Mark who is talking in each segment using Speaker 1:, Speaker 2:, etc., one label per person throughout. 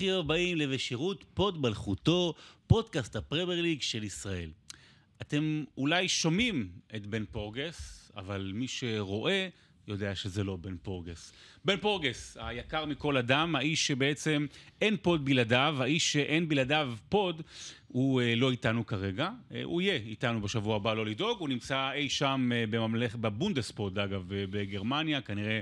Speaker 1: וברוכים הבאים לבשירות פוד מלכותו, פודקאסט הפרמייר ליג של ישראל. אתם אולי שומעים את בן פורגס, אבל מי שרואה יודע שזה לא בן פורגס. בן פורגס, היקר מכל אדם, האיש שבעצם אין פוד בלעדיו, האיש שאין בלעדיו פוד, הוא אה, לא איתנו כרגע. אה, הוא יהיה איתנו בשבוע הבא, לא לדאוג. הוא נמצא אי שם אה, בממלכת, בבונדספוד, אגב, בגרמניה, כנראה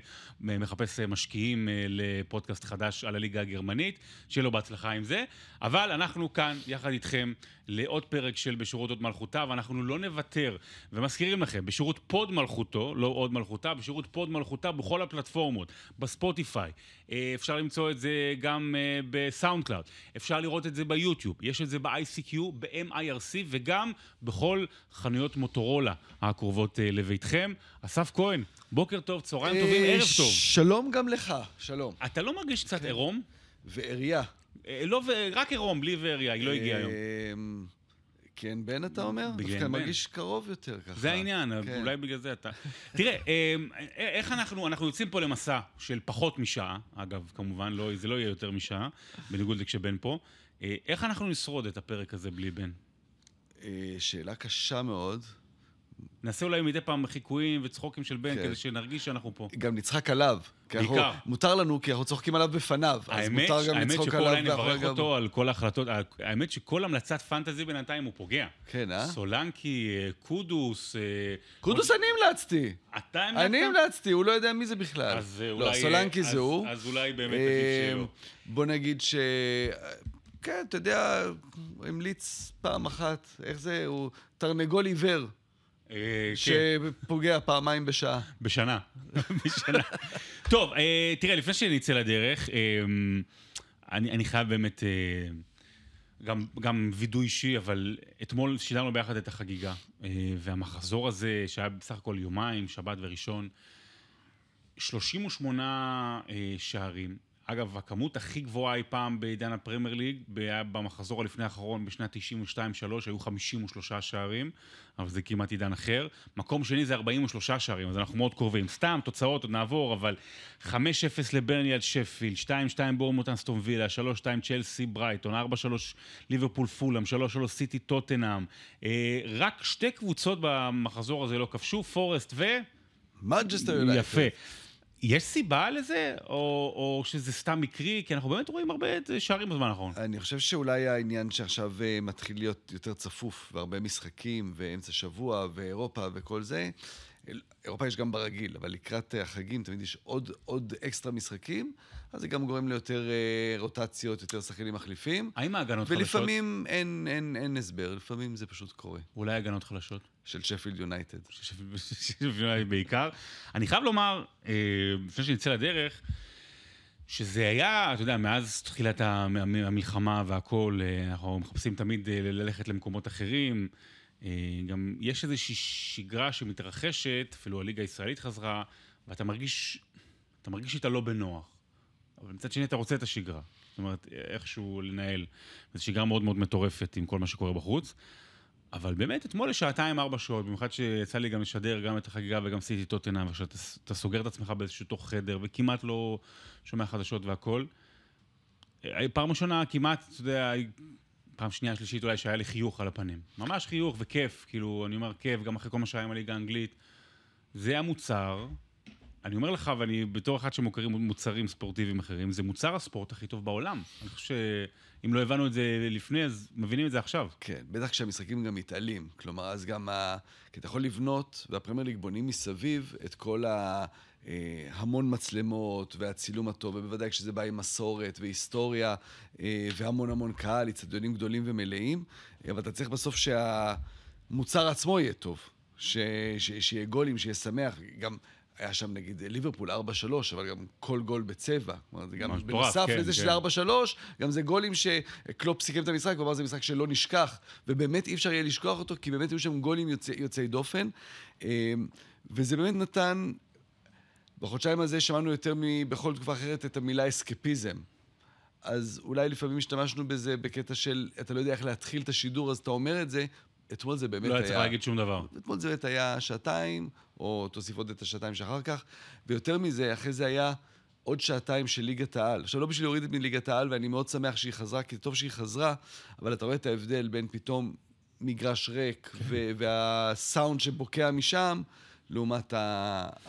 Speaker 1: אה, מחפש משקיעים לפודקאסט חדש על הליגה הגרמנית. שיהיה לו בהצלחה עם זה. אבל אנחנו כאן, יחד איתכם, לעוד פרק של בשירות הוד מלכותה, ואנחנו לא נוותר. ומזכירים לכם, בשירות פוד מלכותו, לא הוד מלכותה, בשירות פוד מלכותה בכל הפלטפורמות, בספוטיפיי. אה, אפשר למצוא את זה גם אה, בסאונד קלאוד. אפשר לראות את זה ביוטיוב. יש את זה ב-ICQ, ב-MIRC, וגם בכל חנויות מוטורולה הקרובות אה, לביתכם. אסף כהן, בוקר טוב, צהריים טובים, ערב טוב.
Speaker 2: שלום גם לך, שלום.
Speaker 1: אתה לא מרגיש קצת עירום?
Speaker 2: ועריה.
Speaker 1: לא, רק עירום, בלי ועריה, היא לא הגיעה היום.
Speaker 2: אמ, כן, בן אתה אומר? דווקא. מרגיש קרוב יותר ככה.
Speaker 1: זה העניין,
Speaker 2: כן.
Speaker 1: אולי בגלל זה אתה... תראה, אה, איך אנחנו, אנחנו יוצאים פה למסע של פחות משעה, אגב, כמובן, לא, זה לא יהיה יותר משעה, בניגוד לכשבן פה. איך אנחנו נשרוד את הפרק הזה בלי בן?
Speaker 2: שאלה קשה מאוד.
Speaker 1: נעשה אולי מדי פעם חיקויים וצחוקים של בן,
Speaker 2: כן.
Speaker 1: כדי שנרגיש שאנחנו פה.
Speaker 2: גם נצחק עליו. כי אנחנו-
Speaker 1: בעיקר.
Speaker 2: מותר לנו, כי אנחנו צוחקים עליו בפניו. אז
Speaker 1: האמת,
Speaker 2: מותר גם
Speaker 1: האמת
Speaker 2: לצחוק
Speaker 1: שפה
Speaker 2: עליו.
Speaker 1: אולי
Speaker 2: ואחרי
Speaker 1: נברך
Speaker 2: גם-
Speaker 1: אותו על כל ההחלטות, האמת שכל המלצת פנטזי בינתיים הוא פוגע.
Speaker 2: כן, אה?
Speaker 1: סולנקי, אה, קודוס... אה,
Speaker 2: קודוס אני המלצתי.
Speaker 1: אתה המלצת?
Speaker 2: אני המלצתי, הוא לא יודע מי זה בכלל.
Speaker 1: אז אה,
Speaker 2: לא,
Speaker 1: אולי...
Speaker 2: סולנקי
Speaker 1: אז-
Speaker 2: זה הוא.
Speaker 1: אז אולי באמת
Speaker 2: אה,
Speaker 1: שלא.
Speaker 2: בוא נגיד ש... כן, אתה יודע, המליץ פעם אחת, איך זה? הוא תרנגול עיוור. שפוגע פעמיים בשעה.
Speaker 1: בשנה. בשנה. טוב, אה, תראה, לפני שנצא לדרך, אה, אני, אני חייב באמת אה, גם, גם וידוי אישי, אבל אתמול שילמנו ביחד את החגיגה, אה, והמחזור הזה, שהיה בסך הכל יומיים, שבת וראשון, 38 אה, שערים. אגב, הכמות הכי גבוהה אי פעם בעידן הפרמייר ליג, במחזור הלפני האחרון בשנת 92-3, היו 53 שערים, אבל זה כמעט עידן אחר. מקום שני זה 43 שערים, אז אנחנו מאוד קרובים. סתם, תוצאות, עוד נעבור, אבל 5-0 לברנלי על שפילד, 2-2 בורמוט אנסטון וילה, 3-2 צ'לסי ברייטון, 4-3 ליברפול פולאם, 3-3 סיטי טוטנאם. אה, רק שתי קבוצות במחזור הזה לא כבשו, פורסט ו...
Speaker 2: מנג'סטר יונייטד.
Speaker 1: יפה. יש סיבה לזה, או, או שזה סתם מקרי? כי אנחנו באמת רואים הרבה שערים בזמן האחרון.
Speaker 2: אני חושב שאולי העניין שעכשיו אה, מתחיל להיות יותר צפוף, והרבה משחקים, ואמצע שבוע, ואירופה וכל זה. אירופה יש גם ברגיל, אבל לקראת אה, החגים תמיד יש עוד, עוד אקסטרה משחקים, אז זה גם גורם ליותר אה, רוטציות, יותר שחקנים מחליפים.
Speaker 1: האם ההגנות חלשות?
Speaker 2: ולפעמים אין, אין, אין הסבר, לפעמים זה פשוט קורה.
Speaker 1: אולי הגנות חלשות?
Speaker 2: של שפילד יונייטד.
Speaker 1: אולי בעיקר. אני חייב לומר, אה, לפני שנצא לדרך, שזה היה, אתה יודע, מאז תחילת המ- המ- המלחמה והכול, אה, אנחנו מחפשים תמיד אה, ללכת למקומות אחרים. אה, גם יש איזושהי שגרה שמתרחשת, אפילו הליגה הישראלית חזרה, ואתה מרגיש, אתה מרגיש שאתה לא בנוח. אבל מצד שני אתה רוצה את השגרה. זאת אומרת, איכשהו לנהל. זו שגרה מאוד מאוד מטורפת עם כל מה שקורה בחוץ. אבל באמת, אתמול לשעתיים, ארבע שעות, במיוחד שיצא לי גם לשדר גם את החגיגה וגם סיטי טוטנאם, ושאתה אתה סוגר את עצמך באיזשהו תוך חדר, וכמעט לא שומע חדשות והכל. אה, פעם ראשונה כמעט, אתה יודע, פעם שנייה, שלישית אולי, שהיה לי חיוך על הפנים. ממש חיוך וכיף, כאילו, אני אומר כיף, גם אחרי כל מה שהיה עם הליגה האנגלית. זה המוצר, אני אומר לך, ואני בתור אחד שמוכרים מוצרים ספורטיביים אחרים, זה מוצר הספורט הכי טוב בעולם. אני חושב שאם לא הבנו את זה לפני, אז מבינים את זה עכשיו.
Speaker 2: כן, בטח כשהמשחקים גם מתעלים. כלומר, אז גם ה... כי אתה יכול לבנות, והפרמייר ליג בונים מסביב את כל ה... אה, המון מצלמות והצילום הטוב, ובוודאי כשזה בא עם מסורת והיסטוריה אה, והמון המון קהל, אצטדיונים גדולים ומלאים, אבל אתה צריך בסוף שהמוצר עצמו יהיה טוב, ש... ש... שיהיה גולים, שיהיה שמח, גם... היה שם נגיד ליברפול 4-3, אבל גם כל גול בצבע. כלומר, זה גם בנוסף
Speaker 1: כן,
Speaker 2: לזה
Speaker 1: כן.
Speaker 2: שזה 4-3, גם זה גולים שקלופ סיכם את המשחק, ואמר זה משחק שלא נשכח, ובאמת אי אפשר יהיה לשכוח אותו, כי באמת היו שם גולים יוצא, יוצאי דופן, אה, וזה באמת נתן, בחודשיים הזה שמענו יותר מבכל תקופה אחרת את המילה אסקפיזם. אז אולי לפעמים השתמשנו בזה בקטע של, אתה לא יודע איך להתחיל את השידור, אז אתה אומר את זה, אתמול זה באמת
Speaker 1: לא
Speaker 2: היה...
Speaker 1: היה צריך להגיד שום דבר.
Speaker 2: אתמול זה באמת היה שעתיים, או תוסיף עוד את השעתיים שאחר כך, ויותר מזה, אחרי זה היה עוד שעתיים של ליגת העל. עכשיו, לא בשביל להוריד את מליגת העל, ואני מאוד שמח שהיא חזרה, כי טוב שהיא חזרה, אבל אתה רואה את ההבדל בין פתאום מגרש ריק, כן. והסאונד שבוקע משם, לעומת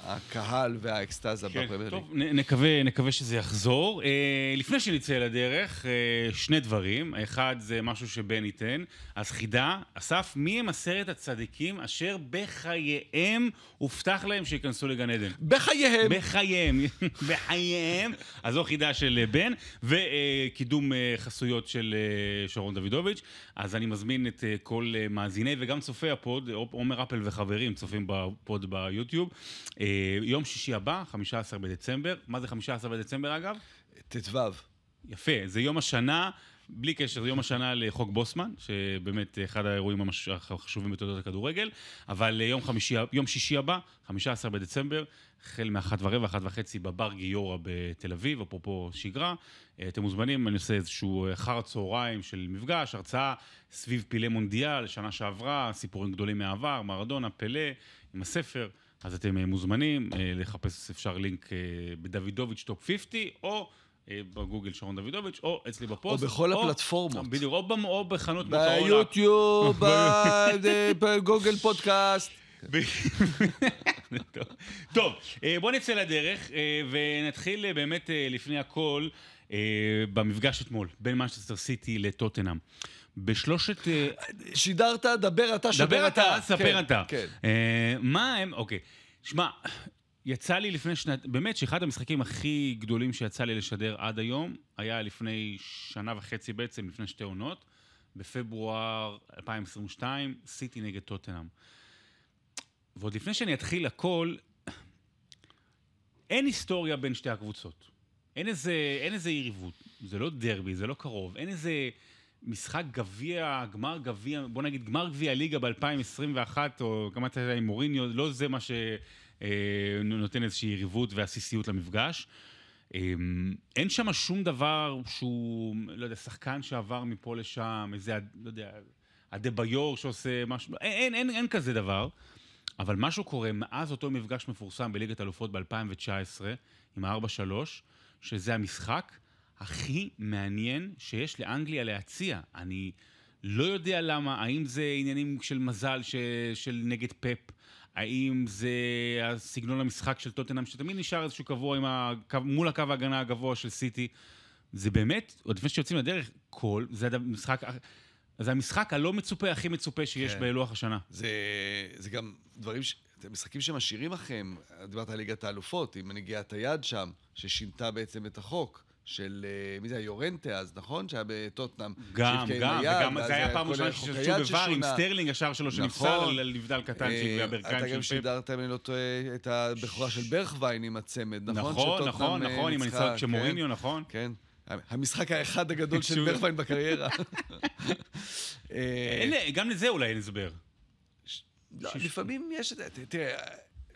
Speaker 2: הקהל והאקסטזה
Speaker 1: כן, בפרמייר ליג. טוב, נקווה, נקווה שזה יחזור. אה, לפני שנצא לדרך, אה, שני דברים. האחד זה משהו שבן ייתן. אז חידה, אסף, מי הם עשרת הצדיקים אשר בחייהם הובטח להם שייכנסו לגן עדן?
Speaker 2: בחייהם.
Speaker 1: בחייהם, בחייהם. אז זו חידה של בן, וקידום אה, חסויות של שרון דוידוביץ'. אז אני מזמין את כל מאזיני וגם צופי הפוד, עומר אפל וחברים צופים בפוד ביוטיוב. אה, יום שישי הבא, 15 בדצמבר. מה זה 15 בדצמבר אגב?
Speaker 2: ט"ו.
Speaker 1: יפה, זה יום השנה, בלי קשר, זה יום השנה לחוק בוסמן, שבאמת אחד האירועים החשובים בתולדות הכדורגל, אבל יום, חמישי, יום שישי הבא, 15 בדצמבר, החל מאחת ורבע, אחת וחצי בבר גיורא בתל אביב, אפרופו שגרה. אה, אתם מוזמנים, אני עושה איזשהו אחר הצהריים של מפגש, הרצאה סביב פילי מונדיאל, שנה שעברה, סיפורים גדולים מהעבר, מרדונה, פלא, עם הספר. אז אתם אה, מוזמנים אה, לחפש, אפשר לינק בדוידוביץ' top 50, או בגוגל שרון דוידוביץ', או אצלי בפוסט.
Speaker 2: או בכל או, הפלטפורמות.
Speaker 1: בדיוק, או, או בחנות מוטורולה.
Speaker 2: ביוטיוב, בגוגל פודקאסט.
Speaker 1: טוב, בואו נצא לדרך ונתחיל באמת לפני הכל במפגש אתמול בין מנצ'סטר סיטי לטוטנאם. בשלושת...
Speaker 2: שידרת, דבר אתה,
Speaker 1: שבר אתה. דבר אתה, ספר כן, אתה. כן. מה הם, אוקיי. שמע, יצא לי לפני שנת... באמת שאחד המשחקים הכי גדולים שיצא לי לשדר עד היום, היה לפני שנה וחצי בעצם, לפני שתי עונות, בפברואר 2022, סיטי נגד טוטנאם. ועוד לפני שאני אתחיל הכל, אין היסטוריה בין שתי הקבוצות. אין איזה, אין איזה יריבות. זה לא דרבי, זה לא קרוב. אין איזה משחק גביע, גמר גביע, בוא נגיד גמר גביע ליגה ב-2021, או כמה אתה יודע עם מוריניו, לא זה מה שנותן איזושהי יריבות ועסיסיות למפגש. אמ, אין שם שום דבר שהוא, לא יודע, שחקן שעבר מפה לשם, איזה, לא יודע, הדה ביור שעושה משהו, אין, אין, אין, אין כזה דבר. אבל משהו קורה מאז אותו מפגש מפורסם בליגת אלופות ב-2019, עם ה-4-3, שזה המשחק הכי מעניין שיש לאנגליה להציע. אני לא יודע למה, האם זה עניינים של מזל ש... של נגד פפ, האם זה הסגנון המשחק של טוטנאם, שתמיד נשאר איזשהו קבוע הקו, מול הקו ההגנה הגבוה של סיטי. זה באמת, עוד לפני שיוצאים לדרך, כל, זה המשחק, זה המשחק הלא מצופה, הכי מצופה שיש כן. בלוח השנה.
Speaker 2: זה, זה גם דברים, ש... זה משחקים שמשאירים לכם, דיברת על ליגת האלופות, עם מנהיגיית היד שם, ששינתה בעצם את החוק. של, אה, מי זה, יורנטה אז, נכון? שהיה בטוטנאם.
Speaker 1: גם, גם, וגם זה היה פעם ראשונה ששוב בבר עם סטרלינג, ישר שלו שנפסל נכון. על נבדל קטן שהגביע ברכיים
Speaker 2: של פפ. אתה גם שידרת, אם אני לא טועה, את הבכורה של ברכווין עם הצמד, נכון?
Speaker 1: נכון, נכון, אה, נכון, עם הניסיון של מוריניו, כן, נכון.
Speaker 2: כן. המשחק האחד הגדול של ברכווין בקריירה.
Speaker 1: גם לזה אולי אין הסבר.
Speaker 2: לא, לפעמים יש את זה, תראה...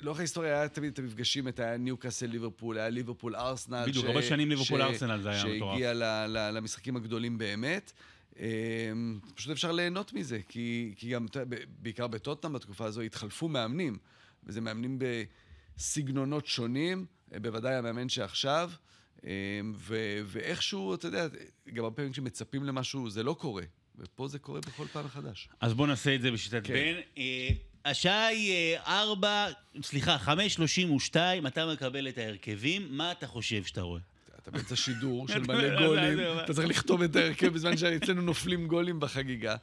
Speaker 2: לאורך ההיסטוריה היה תמיד את המפגשים, את היה ניוקאסל ליברפול, היה ליברפול ארסנל.
Speaker 1: בדיוק, הרבה שנים ליברפול ארסנל זה היה
Speaker 2: מטורף. שהגיע למשחקים הגדולים באמת. אמ, פשוט אפשר ליהנות מזה, כי, כי גם, בעיקר בטוטנאם בתקופה הזו, התחלפו מאמנים, וזה מאמנים בסגנונות שונים, בוודאי המאמן שעכשיו, אמ, ו, ואיכשהו, אתה יודע, גם הרבה פעמים כשמצפים למשהו, זה לא קורה, ופה זה קורה בכל פעם מחדש.
Speaker 1: אז בואו נעשה את זה בשיטת כן. בן. השעה היא אה, ארבע, סליחה, חמש שלושים ושתיים, אתה מקבל את ההרכבים, מה אתה חושב שאתה רואה?
Speaker 2: אתה באמצע שידור של מלא גולים, אתה צריך לכתוב את ההרכב בזמן שאצלנו נופלים גולים בחגיגה.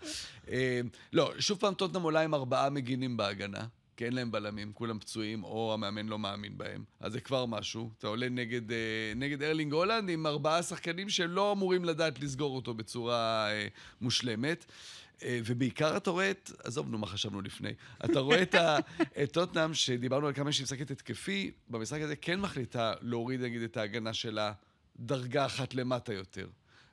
Speaker 2: אה, לא, שוב פעם טוטנאם עולה עם ארבעה מגינים בהגנה. כי אין להם בלמים, כולם פצועים, או המאמן לא מאמין בהם. אז זה כבר משהו. אתה עולה נגד, אה, נגד ארלינג הולנד עם ארבעה שחקנים שלא אמורים לדעת לסגור אותו בצורה מושלמת. אה, ובעיקר אתה רואה את, עזוב נו מה חשבנו לפני, אתה רואה את, את טוטנאם, שדיברנו על כמה שהיא משחקת התקפי, במשחק הזה כן מחליטה להוריד נגיד את ההגנה שלה דרגה אחת למטה יותר.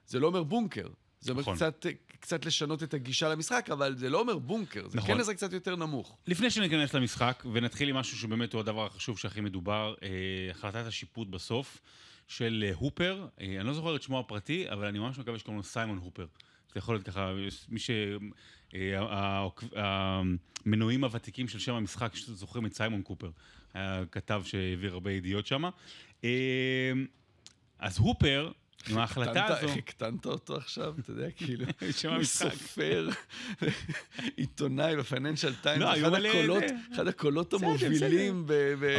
Speaker 2: זה לא אומר בונקר, זה אומר נכון. קצת, קצת לשנות את הגישה למשחק, אבל זה לא אומר בונקר, זה נכון. כן לזה קצת יותר נמוך.
Speaker 1: לפני שניכנס למשחק, ונתחיל עם משהו שבאמת הוא הדבר החשוב שהכי מדובר, אה, החלטת השיפוט בסוף של אה, הופר, אה, אני לא זוכר את שמו הפרטי, אבל אני ממש מקווה שקוראים לו סיימון הופר. זה יכול להיות ככה, מי ש... אה, המנויים הוותיקים של שם המשחק, זוכרים את סיימון קופר, היה כתב שהעביר הרבה ידיעות שם. אז הופר, עם ההחלטה הזו...
Speaker 2: איך הקטנת אותו עכשיו? אתה יודע, כאילו, הוא סופר, עיתונאי בפייננשל
Speaker 1: לא,
Speaker 2: אחד הקולות המובילים.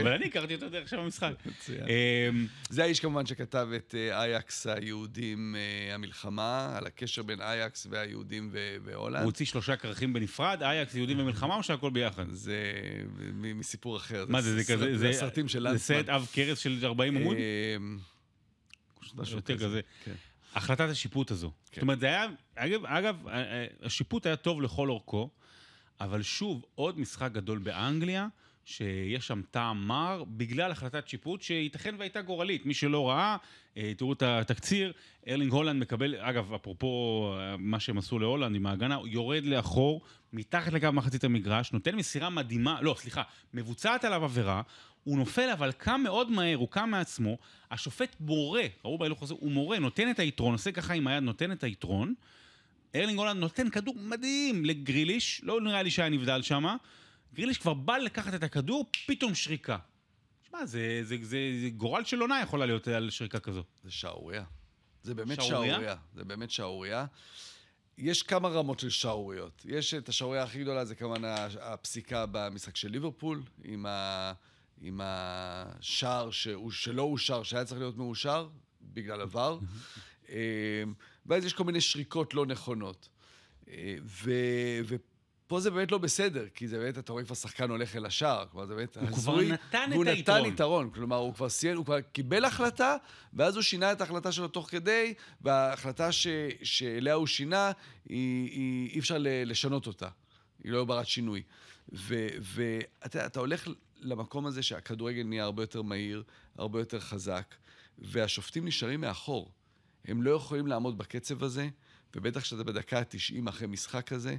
Speaker 1: אבל אני הכרתי אותו דרך שם המשחק.
Speaker 2: אמ, זה האיש כמובן שכתב את אה, אייקס היהודים אה, המלחמה, על הקשר בין אייקס והיהודים והולנד.
Speaker 1: הוא הוציא שלושה כרכים בנפרד, אייקס, יהודים ומלחמה, או שהכל ביחד?
Speaker 2: זה מסיפור אחר.
Speaker 1: מה זה, זה כזה, זה סרט עב כרס של 40 עמוד? יותר כזה. כן. החלטת השיפוט הזו. כן. זאת אומרת, זה היה, אגב, אגב, השיפוט היה טוב לכל אורכו, אבל שוב, עוד משחק גדול באנגליה, שיש שם טעם מר, בגלל החלטת שיפוט שייתכן והייתה גורלית. מי שלא ראה, אה, תראו את התקציר, ארלינג הולנד מקבל, אגב, אפרופו אה, מה שהם עשו להולנד עם ההגנה, יורד לאחור, מתחת לקו מחצית המגרש, נותן מסירה מדהימה, לא, סליחה, מבוצעת עליו עבירה, הוא נופל אבל קם מאוד מהר, הוא קם מעצמו, השופט מורה, ראו בהילוך הזה, הוא מורה, נותן את היתרון, עושה ככה עם היד, נותן את היתרון. ארלינג הולנד נותן כדור מדהים לגריליש, לא נראה לי שהיה נבדל שם. גריליש כבר בא לקחת את הכדור, פתאום שריקה. שמע, זה, זה, זה, זה גורל של עונה יכולה להיות על שריקה כזו.
Speaker 2: זה שערוריה. זה באמת שערוריה. זה באמת שערוריה. יש כמה רמות של שערוריות. יש את השערוריה הכי גדולה, זה כמובן הפסיקה במשחק של ליברפול, עם ה... עם השער שהוא, שלא אושר, שהיה צריך להיות מאושר, בגלל עבר. אמ, ואז יש כל מיני שריקות לא נכונות. אה, ו, ופה זה באמת לא בסדר, כי זה באמת, אתה רואה כבר שחקן הולך אל השער. כלומר, זה באמת
Speaker 1: הוא כבר נתן את היתרון.
Speaker 2: והוא נתן יתרון. כלומר, הוא כבר סיים, הוא כבר קיבל החלטה, ואז הוא שינה את ההחלטה שלו תוך כדי, וההחלטה ש, שאליה הוא שינה, היא, היא, אי אפשר לשנות אותה. היא לא ברת שינוי. ואתה אתה הולך למקום הזה שהכדורגל נהיה הרבה יותר מהיר, הרבה יותר חזק, והשופטים נשארים מאחור. הם לא יכולים לעמוד בקצב הזה, ובטח כשאתה בדקה ה-90 אחרי משחק כזה,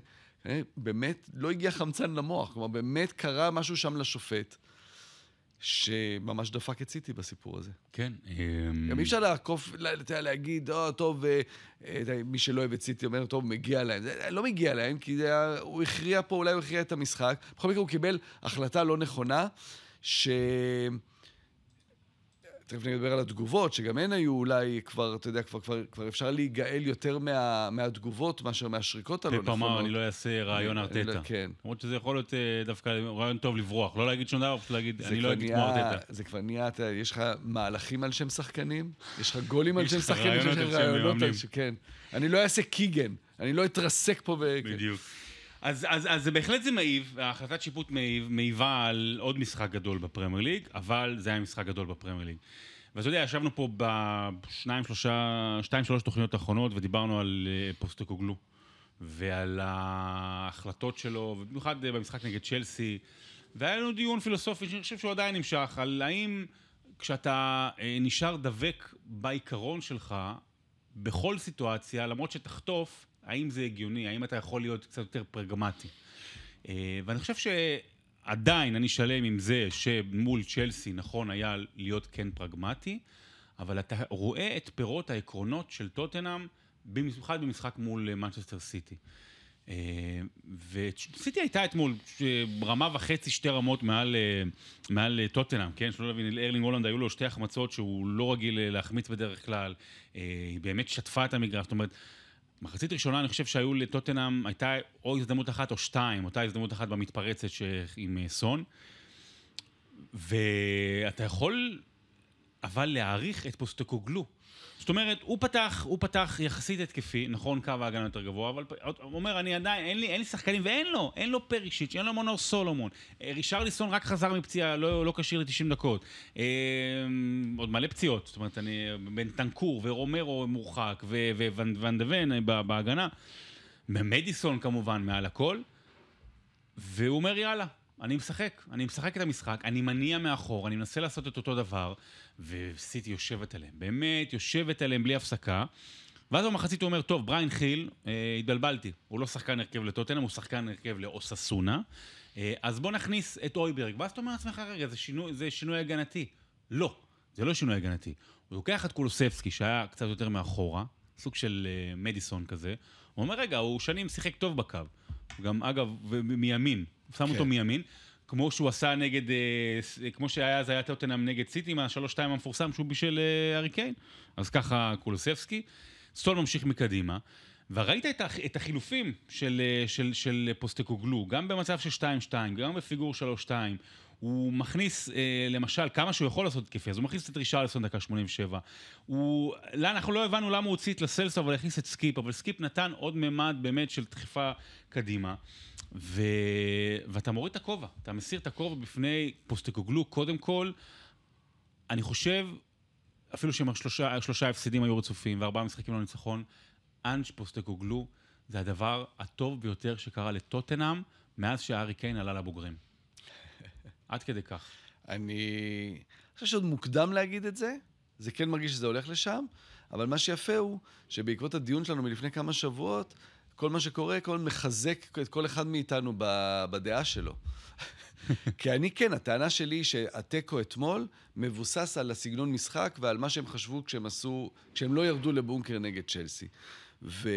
Speaker 2: באמת לא הגיע חמצן למוח. כלומר, באמת קרה משהו שם לשופט. שממש דפק את סיטי בסיפור הזה.
Speaker 1: כן.
Speaker 2: גם אי אפשר לעקוף, להגיד, או, טוב, אה, אה, מי שלא אוהב את סיטי אומר, טוב, מגיע להם. זה לא מגיע להם, כי הוא הכריע פה, אולי הוא הכריע את המשחק. בכל מקרה, הוא קיבל החלטה לא נכונה, ש... תכף נדבר על התגובות, שגם הן היו אולי כבר, אתה יודע, כבר, כבר, כבר אפשר להיגאל יותר מה, מהתגובות מאשר מהשריקות הלא נכונות.
Speaker 1: פפ אמר, אני לא אעשה רעיון ארטטה.
Speaker 2: כן.
Speaker 1: למרות שזה יכול להיות אה, דווקא רעיון טוב לברוח. לא להגיד שום דבר, פשוט להגיד, אני לא אגיד כמו ארטטה.
Speaker 2: זה כבר נהיה, אתה, יש לך מהלכים על שם שחקנים, יש לך גולים על שם שחקנים,
Speaker 1: יש לך רעיונות על שם
Speaker 2: כן. אני לא אעשה קיגן, אני לא אתרסק פה.
Speaker 1: בדיוק. אז, אז, אז בהחלט זה מעיב, ההחלטת שיפוט מעיב, מעיבה על עוד משחק גדול בפרמייר ליג, אבל זה היה משחק גדול בפרמייר ליג. ואתה יודע, ישבנו פה בשניים, שלושה, שתיים, שלוש תוכניות האחרונות ודיברנו על אה, פוסטקוגלו ועל ההחלטות שלו, ובמיוחד במשחק נגד צ'לסי, והיה לנו דיון פילוסופי שאני חושב שהוא עדיין נמשך, על האם כשאתה אה, נשאר דבק בעיקרון שלך, בכל סיטואציה, למרות שתחטוף, האם זה הגיוני, האם אתה יכול להיות קצת יותר פרגמטי. אה, ואני חושב שעדיין אני שלם עם זה שמול צ'לסי נכון היה להיות כן פרגמטי, אבל אתה רואה את פירות העקרונות של טוטנאם, במיוחד במשחק מול מנצ'סטר סיטי. אה, וסיטי הייתה אתמול רמה וחצי, שתי רמות מעל, אה, מעל טוטנאם, כן? שלא להבין, ארלינג הולנד היו לו שתי החמצות שהוא לא רגיל להחמיץ בדרך כלל. היא באמת שטפה את המגרש, זאת אומרת... מחצית ראשונה אני חושב שהיו לטוטנאם, הייתה או הזדמנות אחת או שתיים, אותה הזדמנות אחת במתפרצת עם אה, סון. ואתה יכול אבל להעריך את פוסטקוגלו. זאת אומרת, הוא פתח, הוא פתח יחסית התקפי, נכון, קו ההגנה יותר גבוה, אבל הוא אומר, אני עדיין, אין לי, אין לי שחקנים, ואין לו, אין לו פרישיץ', אין לו מונור סולומון. אה, רישרליסון רק חזר מפציעה, לא, לא כשיר ל-90 דקות. אה, עוד מלא פציעות, זאת אומרת, אני, בין טנקור ורומרו מורחק, וואן דה ון אה, בהגנה. מדיסון כמובן, מעל הכל. והוא אומר, יאללה, אני משחק, אני משחק את המשחק, אני מניע מאחור, אני מנסה לעשות את אותו דבר, וסיטי יושבת עליהם, באמת יושבת עליהם בלי הפסקה. ואז במחצית הוא אומר, טוב, בריין חיל, אה, התבלבלתי, הוא לא שחקן הרכב לטוטנאם, הוא שחקן הרכב לאוססונה, אה, אז בוא נכניס את אויברג. ואז אתה אומר לעצמך, רגע, זה שינוי, זה שינוי הגנתי. לא, זה לא שינוי הגנתי. הוא לוקח את קולוספסקי, שהיה קצת יותר מאחורה, סוג של אה, מדיסון כזה, הוא אומר, רגע, הוא שנים שיחק טוב בקו. גם, אגב, מימין. שם כן. אותו מימין. כמו שהוא עשה נגד, אה, כמו שהיה, אז היה טוטנאם נגד סיטי, מהשלוש-שתיים המפורסם שהוא בישל הארי קיין. אז ככה קולוסבסקי. סטול ממשיך מקדימה. וראית את, הח, את החילופים של, של, של פוסטקוגלו, גם במצב של 2-2, גם בפיגור 3-2. הוא מכניס, אה, למשל, כמה שהוא יכול לעשות התקפי, אז הוא מכניס את רישרלסון דקה 87. הוא, לא, אנחנו לא הבנו למה הוא הוציא את לסלסו, אבל הכניס את סקיפ, אבל סקיפ נתן עוד ממד באמת של דחיפה קדימה. ו... ואתה מוריד את הכובע, אתה מסיר את הכובע בפני פוסטקוגלו, קודם כל, אני חושב, אפילו שהם שלושה, שלושה הפסדים היו רצופים וארבעה משחקים לא ניצחון, אנג' פוסטקוגלו זה הדבר הטוב ביותר שקרה לטוטנאם מאז שארי קיין עלה לבוגרים. עד כדי כך.
Speaker 2: אני חושב שעוד מוקדם להגיד את זה, זה כן מרגיש שזה הולך לשם, אבל מה שיפה הוא שבעקבות הדיון שלנו מלפני כמה שבועות, כל מה שקורה, כל מחזק את כל אחד מאיתנו בדעה שלו. כי אני כן, הטענה שלי היא שהתיקו אתמול מבוסס על הסגנון משחק ועל מה שהם חשבו כשהם עשו, כשהם לא ירדו לבונקר נגד צ'לסי. ו...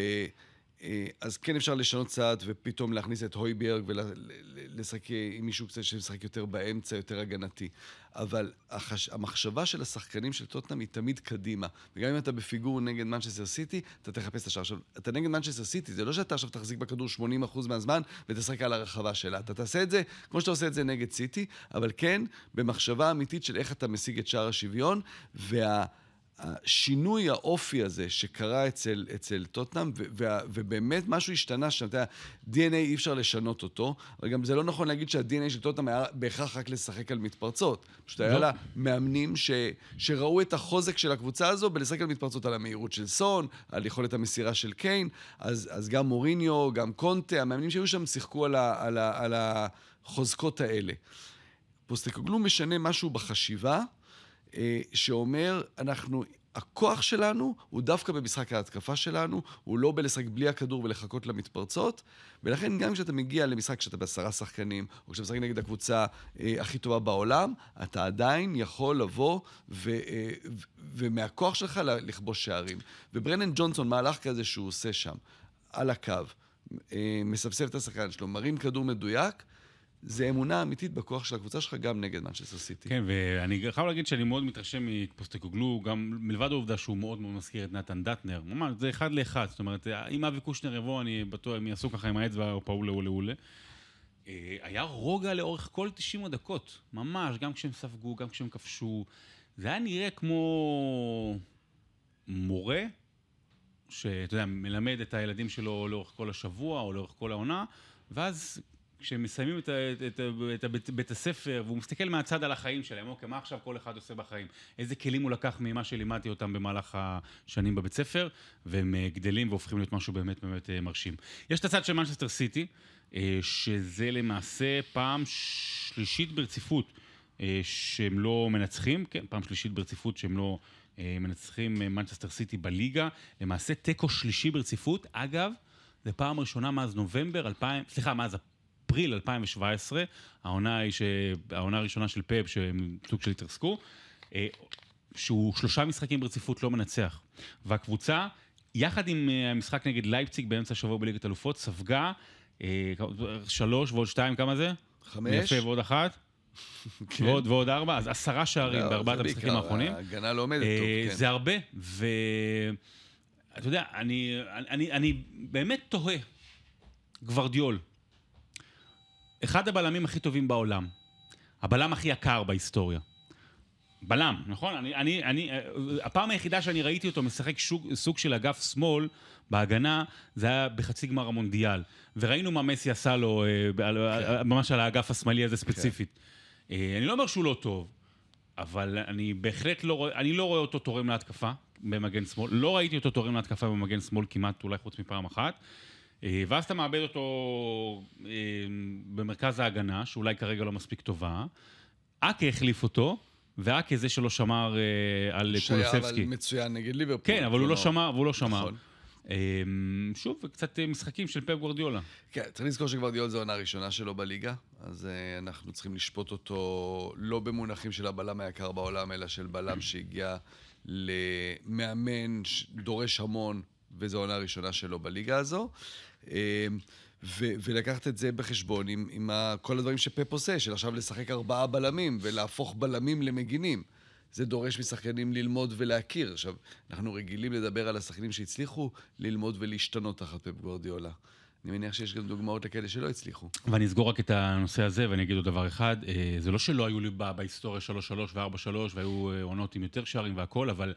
Speaker 2: אה, אז כן אפשר לשנות צעד ופתאום להכניס את הויברג ולשחק עם מישהו קצת שמשחק יותר באמצע, יותר הגנתי. אבל החש... המחשבה של השחקנים של טוטנאם היא תמיד קדימה. וגם אם אתה בפיגור נגד מנצ'סטר סיטי, אתה תחפש את השער. עכשיו, אתה נגד מנצ'סטר סיטי, זה לא שאתה עכשיו תחזיק בכדור 80% מהזמן ותשחק על הרחבה שלה. אתה תעשה את זה כמו שאתה עושה את זה נגד סיטי, אבל כן, במחשבה אמיתית של איך אתה משיג את שער השוויון, וה... השינוי האופי הזה שקרה אצל, אצל טוטנאם, ובאמת משהו השתנה שם, אתה יודע, DNA אי אפשר לשנות אותו, אבל גם זה לא נכון להגיד שה-DNA של טוטנאם היה בהכרח רק לשחק על מתפרצות. פשוט היה לא. לה מאמנים ש, שראו את החוזק של הקבוצה הזו בלשחק על מתפרצות, על המהירות של סון, על יכולת המסירה של קיין, אז, אז גם מוריניו, גם קונטה, המאמנים שהיו שם שיחקו על, ה, על, ה, על החוזקות האלה. פוסטקוגלו משנה משהו בחשיבה. אה, שאומר, אנחנו, הכוח שלנו הוא דווקא במשחק ההתקפה שלנו, הוא לא בלשחק בלי הכדור ולחכות למתפרצות, ולכן גם כשאתה מגיע למשחק כשאתה בעשרה שחקנים, או כשאתה משחק נגד הקבוצה אה, הכי טובה בעולם, אתה עדיין יכול לבוא ו, אה, ו, ומהכוח שלך לכבוש שערים. וברנן ג'ונסון, מהלך כזה שהוא עושה שם, על הקו, אה, מסבסב את השחקן שלו, מרים כדור מדויק, זה אמונה אמיתית בכוח של הקבוצה שלך גם נגד מנצ'סטר סיטי.
Speaker 1: כן, ואני חייב להגיד שאני מאוד מתרשם מפוסטקוגלו, גם מלבד העובדה שהוא מאוד מאוד מזכיר את נתן דטנר, ממש, זה אחד לאחד, זאת אומרת, אם אבי קושנר יבוא, אני בטוח, הם יעשו ככה עם האצבע או פעולה אולה אולה. אה, היה רוגע לאורך כל 90 הדקות, ממש, גם כשהם ספגו, גם כשהם כבשו. זה היה נראה כמו מורה, שאתה יודע, מלמד את הילדים שלו לאורך כל השבוע או לאורך כל העונה, ואז כשהם מסיימים את, את, את, את בית הספר, והוא מסתכל מהצד על החיים שלהם, אוקיי, מה עכשיו כל אחד עושה בחיים? איזה כלים הוא לקח ממה שלימדתי אותם במהלך השנים בבית ספר, והם אה, גדלים והופכים להיות משהו באמת באמת אה, מרשים. יש את הצד של מנצ'סטר סיטי, אה, שזה למעשה פעם שלישית ברציפות שהם לא מנצחים, כן, פעם שלישית ברציפות שהם לא מנצחים מנצ'סטר סיטי בליגה, למעשה תיקו שלישי ברציפות, אגב, זה פעם ראשונה מאז נובמבר 2000, סליחה, מאז אפריל 2017, העונה היא ש... העונה הראשונה של פפ, שהם סוג של התרסקו, אה, שהוא שלושה משחקים ברציפות לא מנצח. והקבוצה, יחד עם אה, המשחק נגד לייפציג באמצע השבוע בליגת אלופות, ספגה אה, שלוש ועוד שתיים, כמה זה?
Speaker 2: חמש.
Speaker 1: יפה, ועוד אחת. כן. ועוד, ועוד ארבע, אז עשרה שערים לא, בארבעת המשחקים האחרונים.
Speaker 2: ההגנה לא עומדת טוב,
Speaker 1: כן. זה הרבה, ואתה יודע, אני, אני, אני באמת תוהה, גוורדיול, אחד הבלמים הכי טובים בעולם. הבלם הכי יקר בהיסטוריה. בלם, נכון? אני, אני, אני, הפעם היחידה שאני ראיתי אותו משחק שוק, סוג של אגף שמאל בהגנה, זה היה בחצי גמר המונדיאל. וראינו מה מסי עשה לו, אה, כן. ממש על האגף השמאלי הזה ספציפית. כן. אני לא אומר שהוא לא טוב, אבל אני בהחלט לא רואה, אני לא רואה אותו תורם להתקפה במגן שמאל. לא ראיתי אותו תורם להתקפה במגן שמאל כמעט, אולי חוץ מפעם אחת. אה, ואז אתה מאבד אותו אה, במרכז ההגנה, שאולי כרגע לא מספיק טובה. אקה החליף אותו, ואקה זה שלא שמר אה, על קולוסבסקי.
Speaker 2: שהיה אבל מצוין נגד ליברפול.
Speaker 1: כן, אבל הוא לא שמר, והוא לא שמר. נכון. שוב, קצת משחקים של פפ גוורדיולה.
Speaker 2: כן, צריך לזכור שגוורדיולה זו העונה הראשונה שלו בליגה, אז אנחנו צריכים לשפוט אותו לא במונחים של הבלם היקר בעולם, אלא של בלם שהגיע למאמן, דורש המון, וזו העונה הראשונה שלו בליגה הזו. אה, ו- ולקחת את זה בחשבון עם, עם ה- כל הדברים שפפ עושה, של עכשיו לשחק ארבעה בלמים ולהפוך בלמים למגינים. זה דורש משחקנים ללמוד ולהכיר. עכשיו, אנחנו רגילים לדבר על השחקנים שהצליחו ללמוד ולהשתנות תחת פפ גוורדיולה. אני מניח שיש גם דוגמאות לכאלה שלא הצליחו.
Speaker 1: ואני אסגור רק את הנושא הזה ואני אגיד עוד דבר אחד. אה, זה לא שלא היו לי בהיסטוריה 3-3 ו-4-3 והיו אה, עונות עם יותר שערים והכל, אבל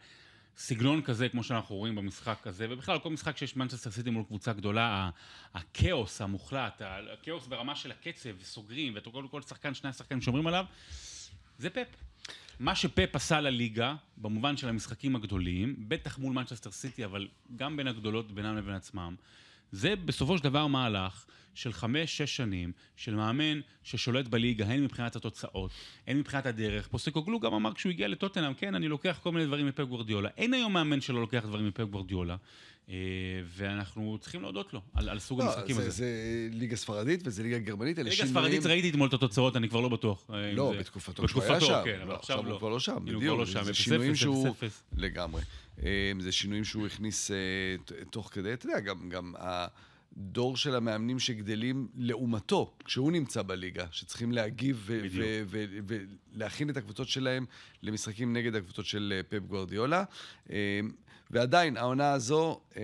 Speaker 1: סגנון כזה, כמו שאנחנו רואים במשחק הזה, ובכלל כל משחק שיש מנצ'סטר סיטי מול קבוצה גדולה, הכאוס המוחלט, הכאוס ברמה של הקצב, וסוגרים, וכל כל שחקן, שני השחקנים שומרים עליו, זה פפ. מה שפפ עשה לליגה, במובן של המשחקים הגדולים, בטח מול מנצ'סטר סיטי, אבל גם בין הגדולות בינם לבין עצמם, זה בסופו של דבר מהלך של חמש-שש שנים, של מאמן ששולט בליגה, הן מבחינת התוצאות, הן מבחינת הדרך. פוסטקוגלו גם אמר כשהוא הגיע לטוטנאם, כן, אני לוקח כל מיני דברים מפפ גוורדיולה. אין היום מאמן שלא לוקח דברים מפפ גוורדיולה, אה, ואנחנו צריכים להודות לו על, על סוג
Speaker 2: לא,
Speaker 1: המשחקים
Speaker 2: זה,
Speaker 1: הזה.
Speaker 2: זה ליגה ספרדית וזה ליגה גרמנית, אלה
Speaker 1: ליגה
Speaker 2: שינויים...
Speaker 1: ספרדית ראיתי אתמול את התוצאות, אני כבר לא בטוח. אה,
Speaker 2: לא,
Speaker 1: זה-
Speaker 2: בתקופתו כשהוא היה שם.
Speaker 1: כן, אבל
Speaker 2: לא,
Speaker 1: עכשיו
Speaker 2: הוא
Speaker 1: לא.
Speaker 2: כבר לא שם, בדיוק.
Speaker 1: לא שם,
Speaker 2: זה
Speaker 1: 0-0,
Speaker 2: שינויים שהוא...
Speaker 1: 0-0.
Speaker 2: לגמרי. אה, זה שינויים שהוא הכניס תוך כדי, אתה יודע, גם, גם הדור של המאמנים שגדלים לעומתו, כשהוא נמצא בליגה, שצריכים להגיב ולהכין את הקבוצות שלהם למשחקים נגד הקבוצות של אה, פפ גוורדיולה. אה, ועדיין, העונה הזו, אה,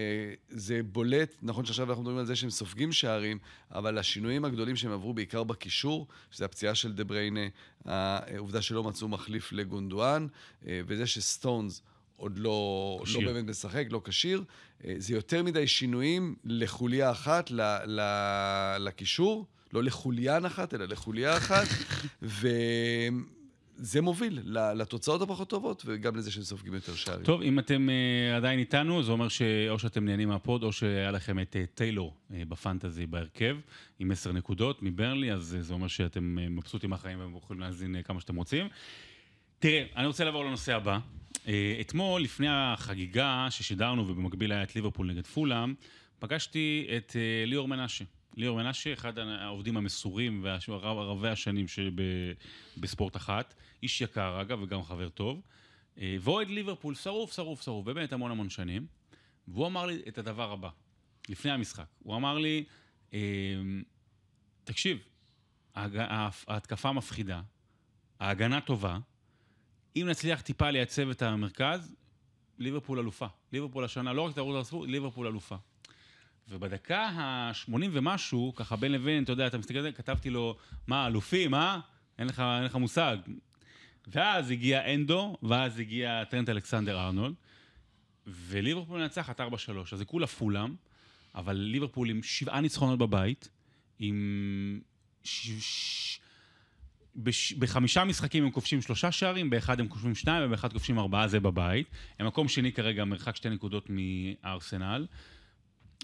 Speaker 2: זה בולט, נכון שעכשיו אנחנו מדברים על זה שהם סופגים שערים, אבל השינויים הגדולים שהם עברו בעיקר בקישור, שזה הפציעה של דה בריינה, העובדה שלא מצאו מחליף לגונדואן, וזה שסטונס עוד לא, לא. באמת משחק, לא כשיר, אה, זה יותר מדי שינויים לחוליה אחת, ל, ל, לקישור, לא לחוליין אחת, אלא לחוליה אחת, וזה מוביל לתוצאות הפחות טובות, וגם לזה שהם סופגים יותר שערים.
Speaker 1: טוב, אם אתם uh, עדיין איתנו, זה אומר שאו שאתם נהנים מהפוד, או שהיה לכם את uh, טיילור בפנטזי בהרכב, עם עשר נקודות מברלי, אז זה אומר שאתם מבסוטים מהחיים ויכולים להאזין uh, כמה שאתם רוצים. תראה, אני רוצה לעבור לנושא הבא. Uh, אתמול, לפני החגיגה ששידרנו, ובמקביל היה את ליברפול נגד פולאם, פגשתי את uh, ליאור מנשה. ליאור מנשה, אחד העובדים המסורים ורבי השנים בספורט אחת, איש יקר אגב, וגם חבר טוב. אה, ואוהד ליברפול, שרוף, שרוף, שרוף, באמת המון המון שנים. והוא אמר לי את הדבר הבא, לפני המשחק. הוא אמר לי, אה, תקשיב, ההתקפה מפחידה, ההגנה טובה, אם נצליח טיפה לייצב את המרכז, ליברפול אלופה. ליברפול השנה, לא רק תערות הספורט, ליברפול אלופה. ובדקה ה-80 ומשהו, ככה בין לבין, אתה יודע, אתה מסתכל על זה, כתבתי לו, מה, אלופים, אה? אין לך, אין לך מושג. ואז הגיע אנדו, ואז הגיע טרנט אלכסנדר ארנולד, וליברפול מנצחת 4-3. אז זה כולה פולאם, אבל ליברפול עם שבעה ניצחונות בבית, עם... ש... ש... בש... בחמישה משחקים הם כובשים שלושה שערים, באחד הם כובשים שניים ובאחד כובשים ארבעה, זה בבית. הם מקום שני כרגע, מרחק שתי נקודות מארסנל.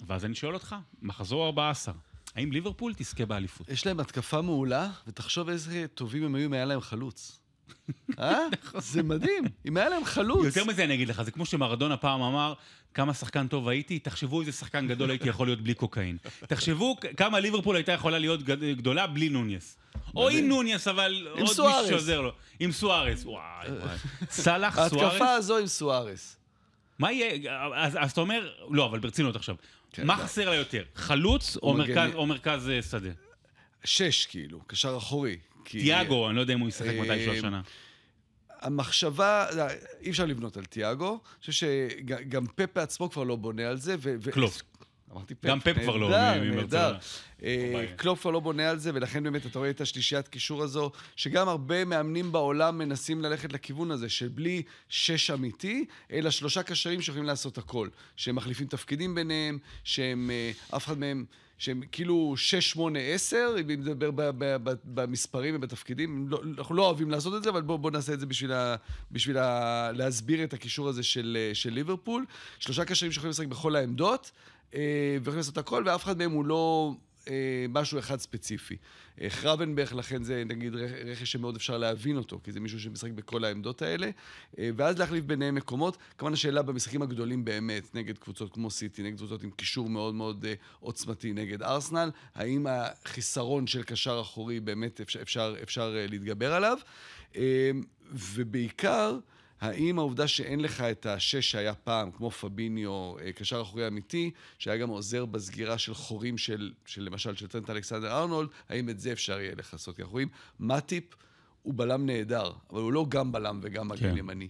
Speaker 1: ואז אני שואל אותך, מחזור 14, האם ליברפול תזכה באליפות?
Speaker 2: יש להם התקפה מעולה, ותחשוב איזה טובים הם היו אם היה להם חלוץ. אה? זה מדהים. אם היה להם חלוץ.
Speaker 1: יותר מזה אני אגיד לך, זה כמו שמרדונה פעם אמר, כמה שחקן טוב הייתי, תחשבו איזה שחקן גדול הייתי יכול להיות בלי קוקאין. תחשבו כמה ליברפול הייתה יכולה להיות גד- גדולה בלי נוניס. או עם נוניס, אבל עוד מישהו. שעוזר לו. עם סוארס, וואי. סאלח, סוארס,
Speaker 2: ההתקפה הזו עם סוארס.
Speaker 1: מה יהיה? אז אתה אומר, לא, אבל ברצינות עכשיו.
Speaker 2: כן,
Speaker 1: מה
Speaker 2: די.
Speaker 1: חסר לה יותר? חלוץ או מרכז- אה, שדה?
Speaker 2: שש, כאילו, קשר אחורי. כי
Speaker 1: תיאגו, אני לא יודע אם הוא ישחק מתישהו
Speaker 2: אה,
Speaker 1: השנה.
Speaker 2: המחשבה, אי אפשר לבנות על תיאגו. אני חושב שגם פפ בעצמו כבר לא בונה על זה. ו-
Speaker 1: קלופ.
Speaker 2: אמרתי פפ.
Speaker 1: גם פפ כבר לא,
Speaker 2: נהדר.
Speaker 1: מברצלונה.
Speaker 2: אה. קלופ כבר לא בונה על זה, ולכן באמת אתה רואה את השלישיית קישור הזו, שגם הרבה מאמנים בעולם מנסים ללכת לכיוון הזה, של בלי שש אמיתי, אלא שלושה קשרים שיכולים לעשות הכל. שהם מחליפים תפקידים ביניהם, שהם, אה, אף אחד מהם... שהם כאילו 6, 8, 10, אם נדבר במספרים ובתפקידים, לא, אנחנו לא אוהבים לעשות את זה, אבל בואו בוא נעשה את זה בשביל, ה, בשביל ה, להסביר את הקישור הזה של, אה, של ליברפול. שלושה קשרים שיכולים לשחק בכל העמדות, אה, ויכולים לעשות הכל, ואף אחד מהם הוא לא אה, משהו אחד ספציפי. אה, חרבנברג, לכן זה נגיד רכ- רכש שמאוד אפשר להבין אותו, כי זה מישהו שמשחק בכל העמדות האלה, אה, ואז להחליף ביניהם מקומות. כמובן השאלה במשחקים הגדולים באמת, נגד קבוצות כמו סיטי, נגד קבוצות עם קישור מאוד מאוד אה, עוצמתי נגד ארסנל, האם החיסרון של קשר אחורי באמת אפשר, אפשר, אפשר אה, להתגבר עליו? אה, ובעיקר, האם העובדה שאין לך את השש שהיה פעם, כמו פביניו, אה, קשר אחורי אמיתי, שהיה גם עוזר בסגירה של חורים של, של למשל, של טרנט אלכסנדר ארנולד, האם את זה אפשר יהיה לכסות? כי אנחנו רואים, מאטיפ הוא בלם נהדר, אבל הוא לא גם בלם וגם מגן
Speaker 1: כן.
Speaker 2: ימני.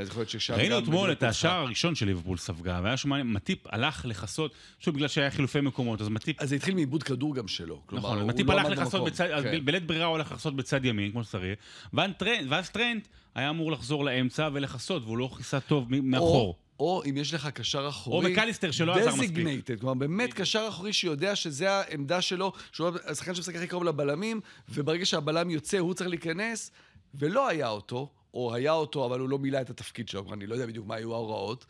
Speaker 2: אז יכול להיות ששם
Speaker 1: ראינו אתמול את השער הראשון של ליברפול ספגה, והיה שם מטיפ הלך לכסות, פשוט בגלל שהיה חילופי מקומות, אז מטיפ,
Speaker 2: אז זה התחיל מאיבוד כדור גם שלו.
Speaker 1: נכון, מטיפ
Speaker 2: לא
Speaker 1: הלך לכסות. בצד,
Speaker 2: כן.
Speaker 1: בלית ברירה הוא הלך לכסות בצד ימין, כמו שצריך, ואז טרנט- טרנט היה אמור לחזור לאמצע ולכסות, והוא לא כיסה טוב מאחור.
Speaker 2: או אם יש לך קשר אחורי...
Speaker 1: מקליסטר שלא עזר מספיק.
Speaker 2: designated, כלומר באמת קשר אחורי שיודע שזה העמדה שלו, שהוא השחקן שמשחק הכי קרוב לבלמים, וברגע שהבלם יוצא הוא צריך להיכנס, ולא היה אותו, או היה אותו אבל הוא לא מילא את התפקיד שלו, אני לא יודע בדיוק מה היו ההוראות.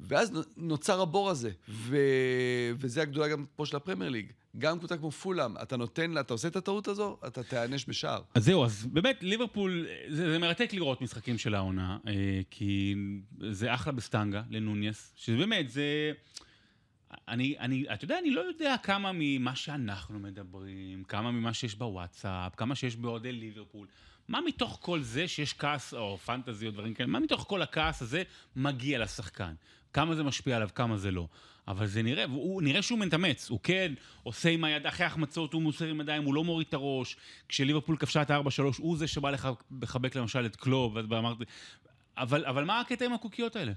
Speaker 2: ואז נוצר הבור הזה, ו... וזה הגדולה גם פה של הפרמייר ליג. גם קבוצה כמו פולאם, אתה נותן לה, אתה עושה את הטעות הזו, אתה תיענש בשער.
Speaker 1: אז זהו, אז באמת, ליברפול, זה, זה מרתק לראות משחקים של העונה, אה, כי זה אחלה בסטנגה לנוניס, שבאמת, זה... אני, אני, אתה יודע, אני לא יודע כמה ממה שאנחנו מדברים, כמה ממה שיש בוואטסאפ, כמה שיש באוהדי ליברפול, מה מתוך כל זה שיש כעס, או פנטזי או דברים כאלה, מה מתוך כל הכעס הזה מגיע לשחקן? כמה זה משפיע עליו, כמה זה לא. אבל זה נראה, הוא נראה שהוא מתאמץ, הוא כן עושה עם היד, אחרי החמצות הוא מוסר עם ידיים, הוא לא מוריד את הראש. כשליברפול כבשה את ה-4-3, הוא זה שבא לחבק למשל את קלוב, ואז אמרתי... אבל, אבל מה הקטע עם הקוקיות האלה?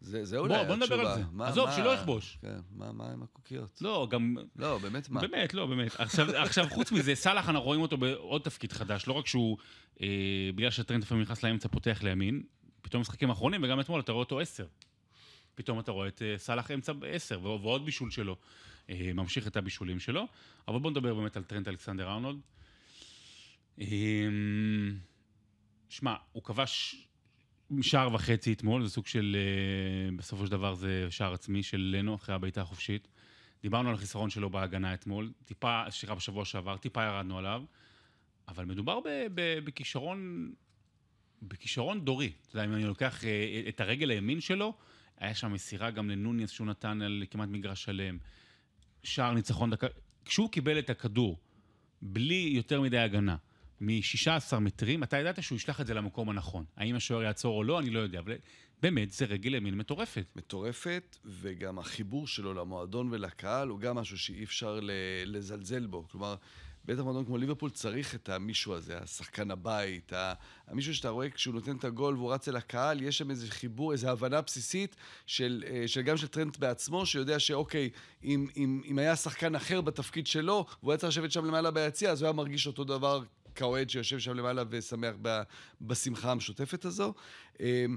Speaker 2: זה, זה
Speaker 1: בוא,
Speaker 2: אולי
Speaker 1: בוא נדבר
Speaker 2: התשובה.
Speaker 1: על זה.
Speaker 2: מה-
Speaker 1: עזוב,
Speaker 2: מה-
Speaker 1: שלא יכבוש.
Speaker 2: כן, מה, מה עם הקוקיות?
Speaker 1: לא, גם...
Speaker 2: לא, באמת מה?
Speaker 1: באמת, לא, באמת. עכשיו, עכשיו, חוץ מזה, סאלח, אנחנו רואים אותו בעוד תפקיד חדש. לא רק שהוא, אה, בגלל שטרנט לפעמים נכנס לאמצע, פותח לימין, פתאום משחקים האחרונים, וגם אתמול אתה רואה אותו עשר. פתאום אתה רואה את אה, סאלח אמצע עשר, ועוד בישול שלו. אה, ממשיך את הבישולים שלו. אבל בואו נדבר באמת על טרנט אלכסנדר ארנולד. אה, שמע, הוא כבש שער וחצי אתמול, זה סוג של, אה, בסופו של דבר זה שער עצמי של לנו אחרי הבעיטה החופשית. דיברנו על החיסרון שלו בהגנה אתמול, טיפה, סליחה, בשבוע שעבר, טיפה ירדנו עליו, אבל מדובר בכישרון, בכישרון דורי. אתה יודע, אם אני לוקח אה, את הרגל הימין שלו, היה שם מסירה גם לנוניס שהוא נתן על כמעט מגרש שלם. שער ניצחון דקה. כשהוא קיבל את הכדור, בלי יותר מדי הגנה, מ-16 מטרים, אתה ידעת שהוא ישלח את זה למקום הנכון. האם השוער יעצור או לא, אני לא יודע, אבל באמת, זה רגל ימין מטורפת.
Speaker 2: מטורפת, וגם החיבור שלו למועדון ולקהל הוא גם משהו שאי אפשר לזלזל בו. כלומר, בטח מועדון כמו ליברפול צריך את המישהו הזה, השחקן הבית, המישהו שאתה רואה כשהוא נותן את הגול והוא רץ אל הקהל, יש שם איזה חיבור, איזו הבנה בסיסית של, אה, של גם של טרנט בעצמו, שיודע שאוקיי, אם, אם, אם היה שחקן אחר בתפקיד שלו, והוא היה צריך לשבת שם למעלה ביציע, אז הוא היה מרגיש אותו דבר כאוהד שיושב שם למעלה ושמח ב- בשמחה המשותפת הזו. אמ,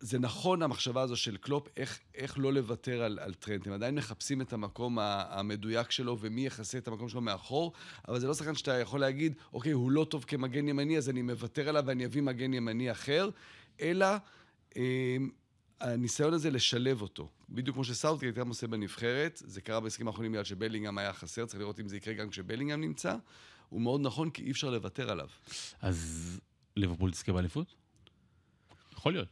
Speaker 2: זה נכון המחשבה הזו של קלופ, איך, איך לא לוותר על, על טרנט. הם עדיין מחפשים את המקום המדויק שלו ומי יכסה את המקום שלו מאחור, אבל זה לא שחקן שאתה יכול להגיד, אוקיי, הוא לא טוב כמגן ימני, אז אני מוותר עליו ואני אביא מגן ימני אחר, אלא אה, הניסיון הזה לשלב אותו. בדיוק כמו שסאוטגייט גם עושה בנבחרת, זה קרה במשחקים האחרונים בגלל שבלינגהם היה חסר, צריך לראות אם זה יקרה גם כשבלינגהם נמצא. הוא מאוד נכון, כי אי אפשר לוותר עליו.
Speaker 1: אז ליברפול תזכה באליפות? יכול להיות.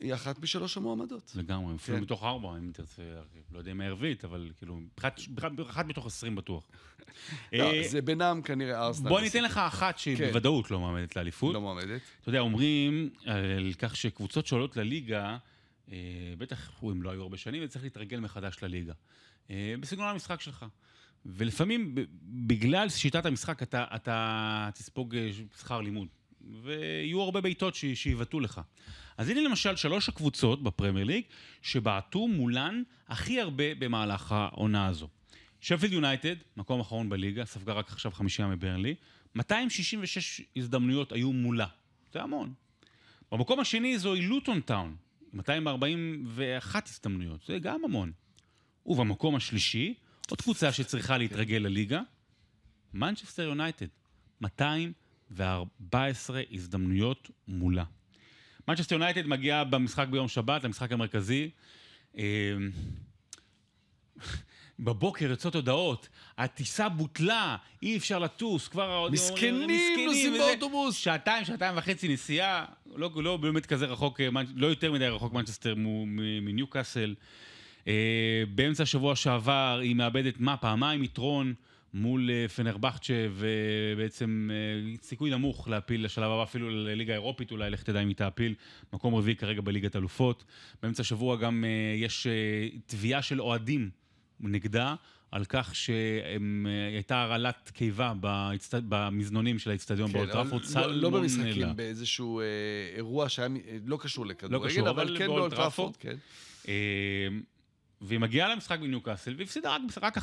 Speaker 2: היא אחת משלוש המועמדות.
Speaker 1: לגמרי, אפילו
Speaker 2: כן.
Speaker 1: מתוך ארבע, אם תרצה, לא יודע אם הערבית, אבל כאילו, אחת- אחת מתוך עשרים בטוח.
Speaker 2: לא,
Speaker 1: אה,
Speaker 2: זה בינם כנראה ארסנל.
Speaker 1: בוא ניתן לך אחת שהיא
Speaker 2: כן.
Speaker 1: בוודאות לא מועמדת לאליפות.
Speaker 2: לא מועמדת.
Speaker 1: אתה יודע, אומרים על כך שקבוצות שעולות לליגה, אה, בטח אם לא היו הרבה שנים, צריך להתרגל מחדש לליגה. אה, בסגנון המשחק שלך. ולפעמים, בגלל שיטת המשחק, אתה, אתה תספוג אה, שכר לימוד. ויהיו הרבה בעיטות שיבעטו לך. אז הנה למשל שלוש הקבוצות בפרמייר ליג שבעטו מולן הכי הרבה במהלך העונה הזו. שפילד יונייטד, מקום אחרון בליגה, ספגה רק עכשיו חמישייה מברנלי, 266 הזדמנויות היו מולה. זה המון. במקום השני זוהי לוטון טאון, 241 הזדמנויות, זה גם המון. ובמקום השלישי, עוד קבוצה שצריכה להתרגל לליגה, מנצ'סטר יונייטד, 214 הזדמנויות מולה. מנצ'סטר יונייטד מגיעה במשחק ביום שבת, למשחק המרכזי. בבוקר יוצאות הודעות, הטיסה בוטלה, אי אפשר לטוס, כבר...
Speaker 2: מסכנים, נוסעים. באוטובוס.
Speaker 1: שעתיים, שעתיים וחצי נסיעה, לא, לא באמת כזה רחוק, אה, לא יותר מדי רחוק מנצ'סטר מניוקאסל. אה, באמצע השבוע שעבר היא מאבדת מה? פעמיים יתרון מול אה, פנרבכצ'ה, ובעצם סיכוי נמוך להפיל לשלב הבא, אפילו לליגה האירופית אולי, לך תדע אם היא תעפיל. מקום רביעי כרגע בליגת אלופות. באמצע השבוע גם יש תביעה של אוהדים נגדה. על כך שהייתה הרעלת קיבה בהצט... במזנונים של האצטדיון כן, באולטראפורד.
Speaker 2: לא, לא במשחקים, באיזשהו אה, אירוע שהיה לא קשור לכדורגל, לא קשור, אבל, אבל כן באולד טראפורד. כן.
Speaker 1: אה, והיא מגיעה למשחק בניוקאסל, והפסידה רק, רק 1-0,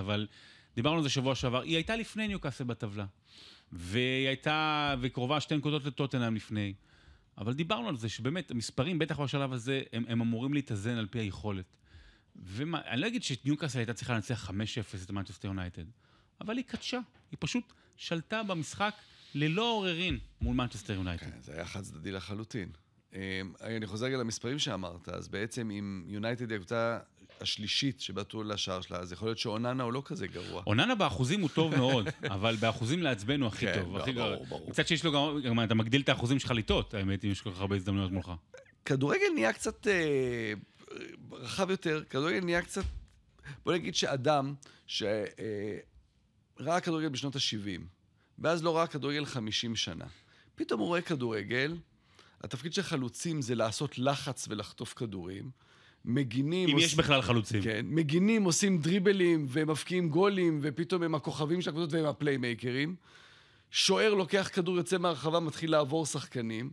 Speaker 1: אבל דיברנו על זה שבוע שעבר, היא הייתה לפני ניוקאסל בטבלה. והיא הייתה, והיא קרובה שתי נקודות לטוטנאם לפני. אבל דיברנו על זה שבאמת, המספרים, בטח בשלב הזה, הם, הם אמורים להתאזן על פי היכולת. ואני לא אגיד שניוקאסל הייתה צריכה לנצח 5-0 את מנצ'סטר יונייטד, אבל היא קדשה, היא פשוט שלטה במשחק ללא עוררין מול מנצ'סטר יונייטד. כן,
Speaker 2: זה היה חד צדדי לחלוטין. אמ, אני חוזר רגע למספרים שאמרת, אז בעצם אם יונייטד היא הקבוצה השלישית שבעטו לשער שלה, אז יכול להיות שאוננה הוא לא כזה גרוע.
Speaker 1: אוננה באחוזים הוא טוב מאוד, אבל באחוזים לעצבן הוא הכי
Speaker 2: כן,
Speaker 1: טוב.
Speaker 2: הכי ברור, ברור.
Speaker 1: מצד שיש לו גם, גם אתה מגדיל את האחוזים שלך לטעות, האמת, אם יש כל כך הרבה הזדמנויות מולך.
Speaker 2: כדורגל נהיה קצת אה, רחב יותר, כדורגל נהיה קצת... בוא נגיד שאדם שראה אה, כדורגל בשנות ה-70, ואז לא ראה כדורגל 50 שנה, פתאום הוא רואה כדורגל, התפקיד של חלוצים זה לעשות לחץ ולחטוף כדורים. מגינים...
Speaker 1: אם עוש... יש בכלל חלוצים.
Speaker 2: כן. מגינים, עושים דריבלים ומפקיעים גולים, ופתאום הם הכוכבים של הקבוצות והם הפליימייקרים. שוער לוקח כדור, יוצא מהרחבה, מתחיל לעבור שחקנים.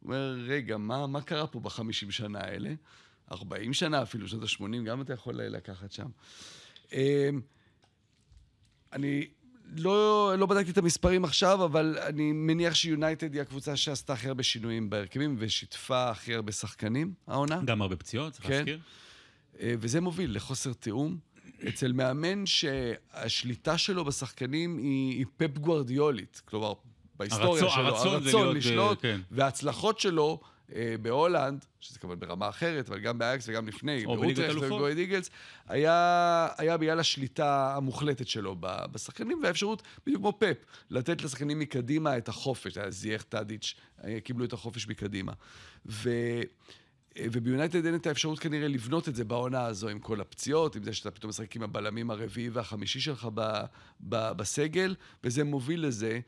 Speaker 2: הוא אומר, רגע, מה, מה קרה פה בחמישים שנה האלה? 40 שנה אפילו, שנות ה-80, גם אתה יכול לקחת שם. אמ, אני לא, לא בדקתי את המספרים עכשיו, אבל אני מניח שיונייטד היא הקבוצה שעשתה הכי הרבה שינויים בהרכבים ושיתפה הכי הרבה שחקנים, העונה.
Speaker 1: גם הרבה פציעות, צריך כן. להזכיר.
Speaker 2: אה, וזה מוביל לחוסר תיאום. אצל מאמן שהשליטה שלו בשחקנים היא, היא פפ גוורדיולית. כלומר, בהיסטוריה
Speaker 1: הרצון,
Speaker 2: שלו,
Speaker 1: הרצון, הרצון
Speaker 2: לשלוט, כן. וההצלחות שלו אה, בהולנד, שזה כמובן ברמה אחרת, אבל גם באייאקס וגם לפני,
Speaker 1: באוטרחט
Speaker 2: ובגו אהד איגלס, היה, היה בגלל השליטה המוחלטת שלו בשחקנים, והאפשרות, בדיוק כמו פפ, לתת לשחקנים מקדימה את החופש, זייאש טאדיץ', אה, קיבלו את החופש מקדימה. ו... אה, וביונייטד אין את האפשרות כנראה לבנות את זה בעונה הזו עם כל הפציעות, עם זה שאתה פתאום משחק עם הבלמים הרביעי והחמישי שלך ב, ב, בסגל, וזה מוביל לזה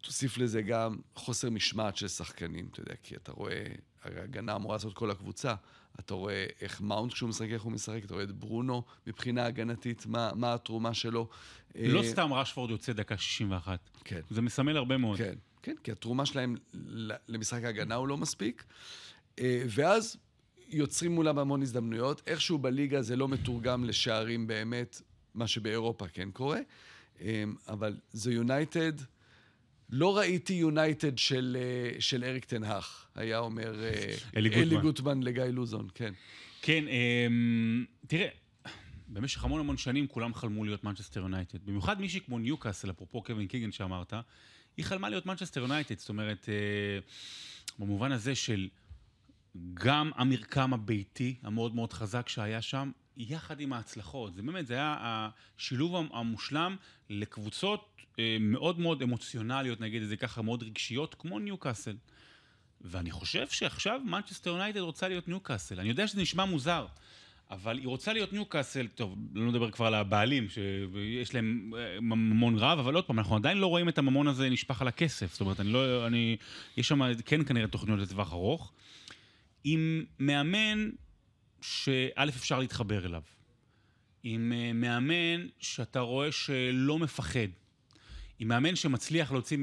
Speaker 2: תוסיף לזה גם חוסר משמעת של שחקנים, אתה יודע, כי אתה רואה, הרי הגנה אמורה לעשות כל הקבוצה, אתה רואה איך מאונט כשהוא משחק, איך הוא משחק, אתה רואה את ברונו מבחינה הגנתית, מה, מה התרומה שלו.
Speaker 1: לא אה, סתם רשפורד יוצא דקה 61.
Speaker 2: כן.
Speaker 1: זה מסמל הרבה מאוד.
Speaker 2: כן, כן, כי התרומה שלהם למשחק ההגנה הוא לא מספיק, אה, ואז יוצרים מולם המון הזדמנויות. איכשהו בליגה זה לא מתורגם לשערים באמת, מה שבאירופה כן קורה, אה, אבל זה יונייטד... לא ראיתי יונייטד של, אה, של אריק טן האח, היה אומר אה, אלי גוטמן לגיא לוזון, כן.
Speaker 1: כן, אמ, תראה, במשך המון המון שנים כולם חלמו להיות מנצ'סטר יונייטד. במיוחד מישהי כמו ניוקאסל, אפרופו קווין קיגן שאמרת, היא חלמה להיות מנצ'סטר יונייטד, זאת אומרת, אה, במובן הזה של גם המרקם הביתי המאוד מאוד חזק שהיה שם, יחד עם ההצלחות. זה באמת, זה היה השילוב המושלם לקבוצות אה, מאוד מאוד אמוציונליות, נגיד את זה ככה, מאוד רגשיות, כמו ניוקאסל. ואני חושב שעכשיו מנצ'סטר יונייטד רוצה להיות ניוקאסל. אני יודע שזה נשמע מוזר, אבל היא רוצה להיות ניוקאסל, טוב, לא נדבר כבר על הבעלים, שיש להם אה, ממון רב, אבל עוד פעם, אנחנו עדיין לא רואים את הממון הזה נשפך על הכסף. זאת אומרת, אני לא, אני, יש שם כן כנראה תוכניות לטווח ארוך. עם מאמן שא' אפשר להתחבר אליו. עם אה, מאמן שאתה רואה שלא מפחד. עם מאמן שמצליח להוציא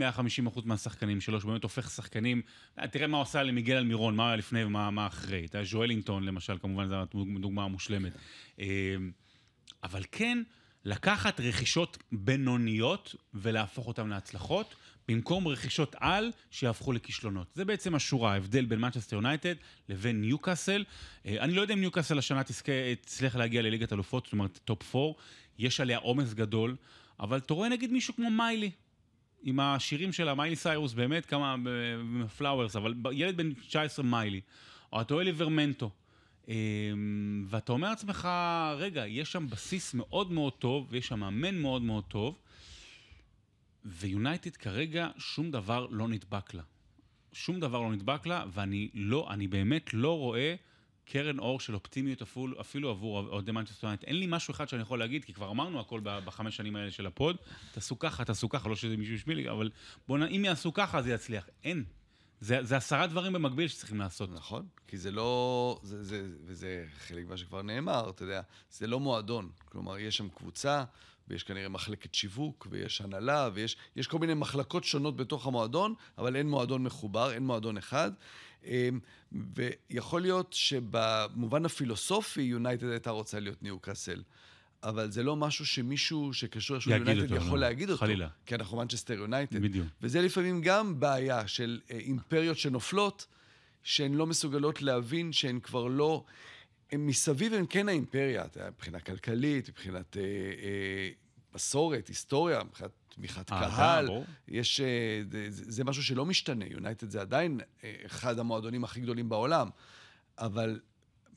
Speaker 1: 150% מהשחקנים שלו, שבאמת הופך שחקנים, אה, תראה מה הוא עשה למיגל אלמירון, מה היה לפני ומה אחרי. אתה יודע, ז'ואלינגטון למשל, כמובן זו הדוגמה המושלמת. אה, אבל כן, לקחת רכישות בינוניות ולהפוך אותן להצלחות, במקום רכישות על שיהפכו לכישלונות. זה בעצם השורה, ההבדל בין מנצ'סטר יונייטד לבין ניוקאסל. אה, אני לא יודע אם ניוקאסל השנה תצליח להגיע לליגת אלופות, זאת אומרת top 4, יש עליה עומס גדול, אבל אתה רואה נגיד מישהו כמו מיילי, עם השירים שלה, מיילי סיירוס, באמת כמה flowers, אבל ילד בן 19 מיילי, או אתה רואה ליברמנטו. אה, ואתה אומר לעצמך, רגע, יש שם בסיס מאוד מאוד טוב, ויש שם מאמן מאוד מאוד טוב, ויונייטד כרגע שום דבר לא נדבק לה. שום דבר לא נדבק לה, ואני לא, אני באמת לא רואה קרן אור של אופטימיות אפילו, אפילו עבור אוהדי מנצ'סטר יונייטד. אין לי משהו אחד שאני יכול להגיד, כי כבר אמרנו הכל בחמש שנים האלה של הפוד. תעשו ככה, תעשו ככה, לא שזה מישהו השמיע לי, אבל בואו, אם יעשו ככה, זה יצליח. אין. זה, זה עשרה דברים במקביל שצריכים לעשות.
Speaker 2: נכון, כי זה לא, זה, זה, וזה חלק ממה שכבר נאמר, אתה יודע, זה לא מועדון. כלומר, יש שם קבוצה, ויש כנראה מחלקת שיווק, ויש הנהלה, ויש כל מיני מחלקות שונות בתוך המועדון, אבל אין מועדון מחובר, אין מועדון אחד. אמ, ויכול להיות שבמובן הפילוסופי, יונייטד הייתה רוצה להיות ניו קאסל. אבל זה לא משהו שמישהו שקשור איכשהו ליונייטד יכול לא. להגיד אותו.
Speaker 1: חלילה.
Speaker 2: כי אנחנו מנצ'סטר יונייטד.
Speaker 1: בדיוק.
Speaker 2: וזה לפעמים גם בעיה של אה, אימפריות שנופלות, שהן לא מסוגלות להבין שהן כבר לא... הן מסביב הן כן האימפריה, מבחינה כלכלית, מבחינת אה, אה, מסורת, היסטוריה, מבחינת תמיכת קהל. יש, אה, זה, זה משהו שלא משתנה. יונייטד זה עדיין אה, אחד המועדונים הכי גדולים בעולם, אבל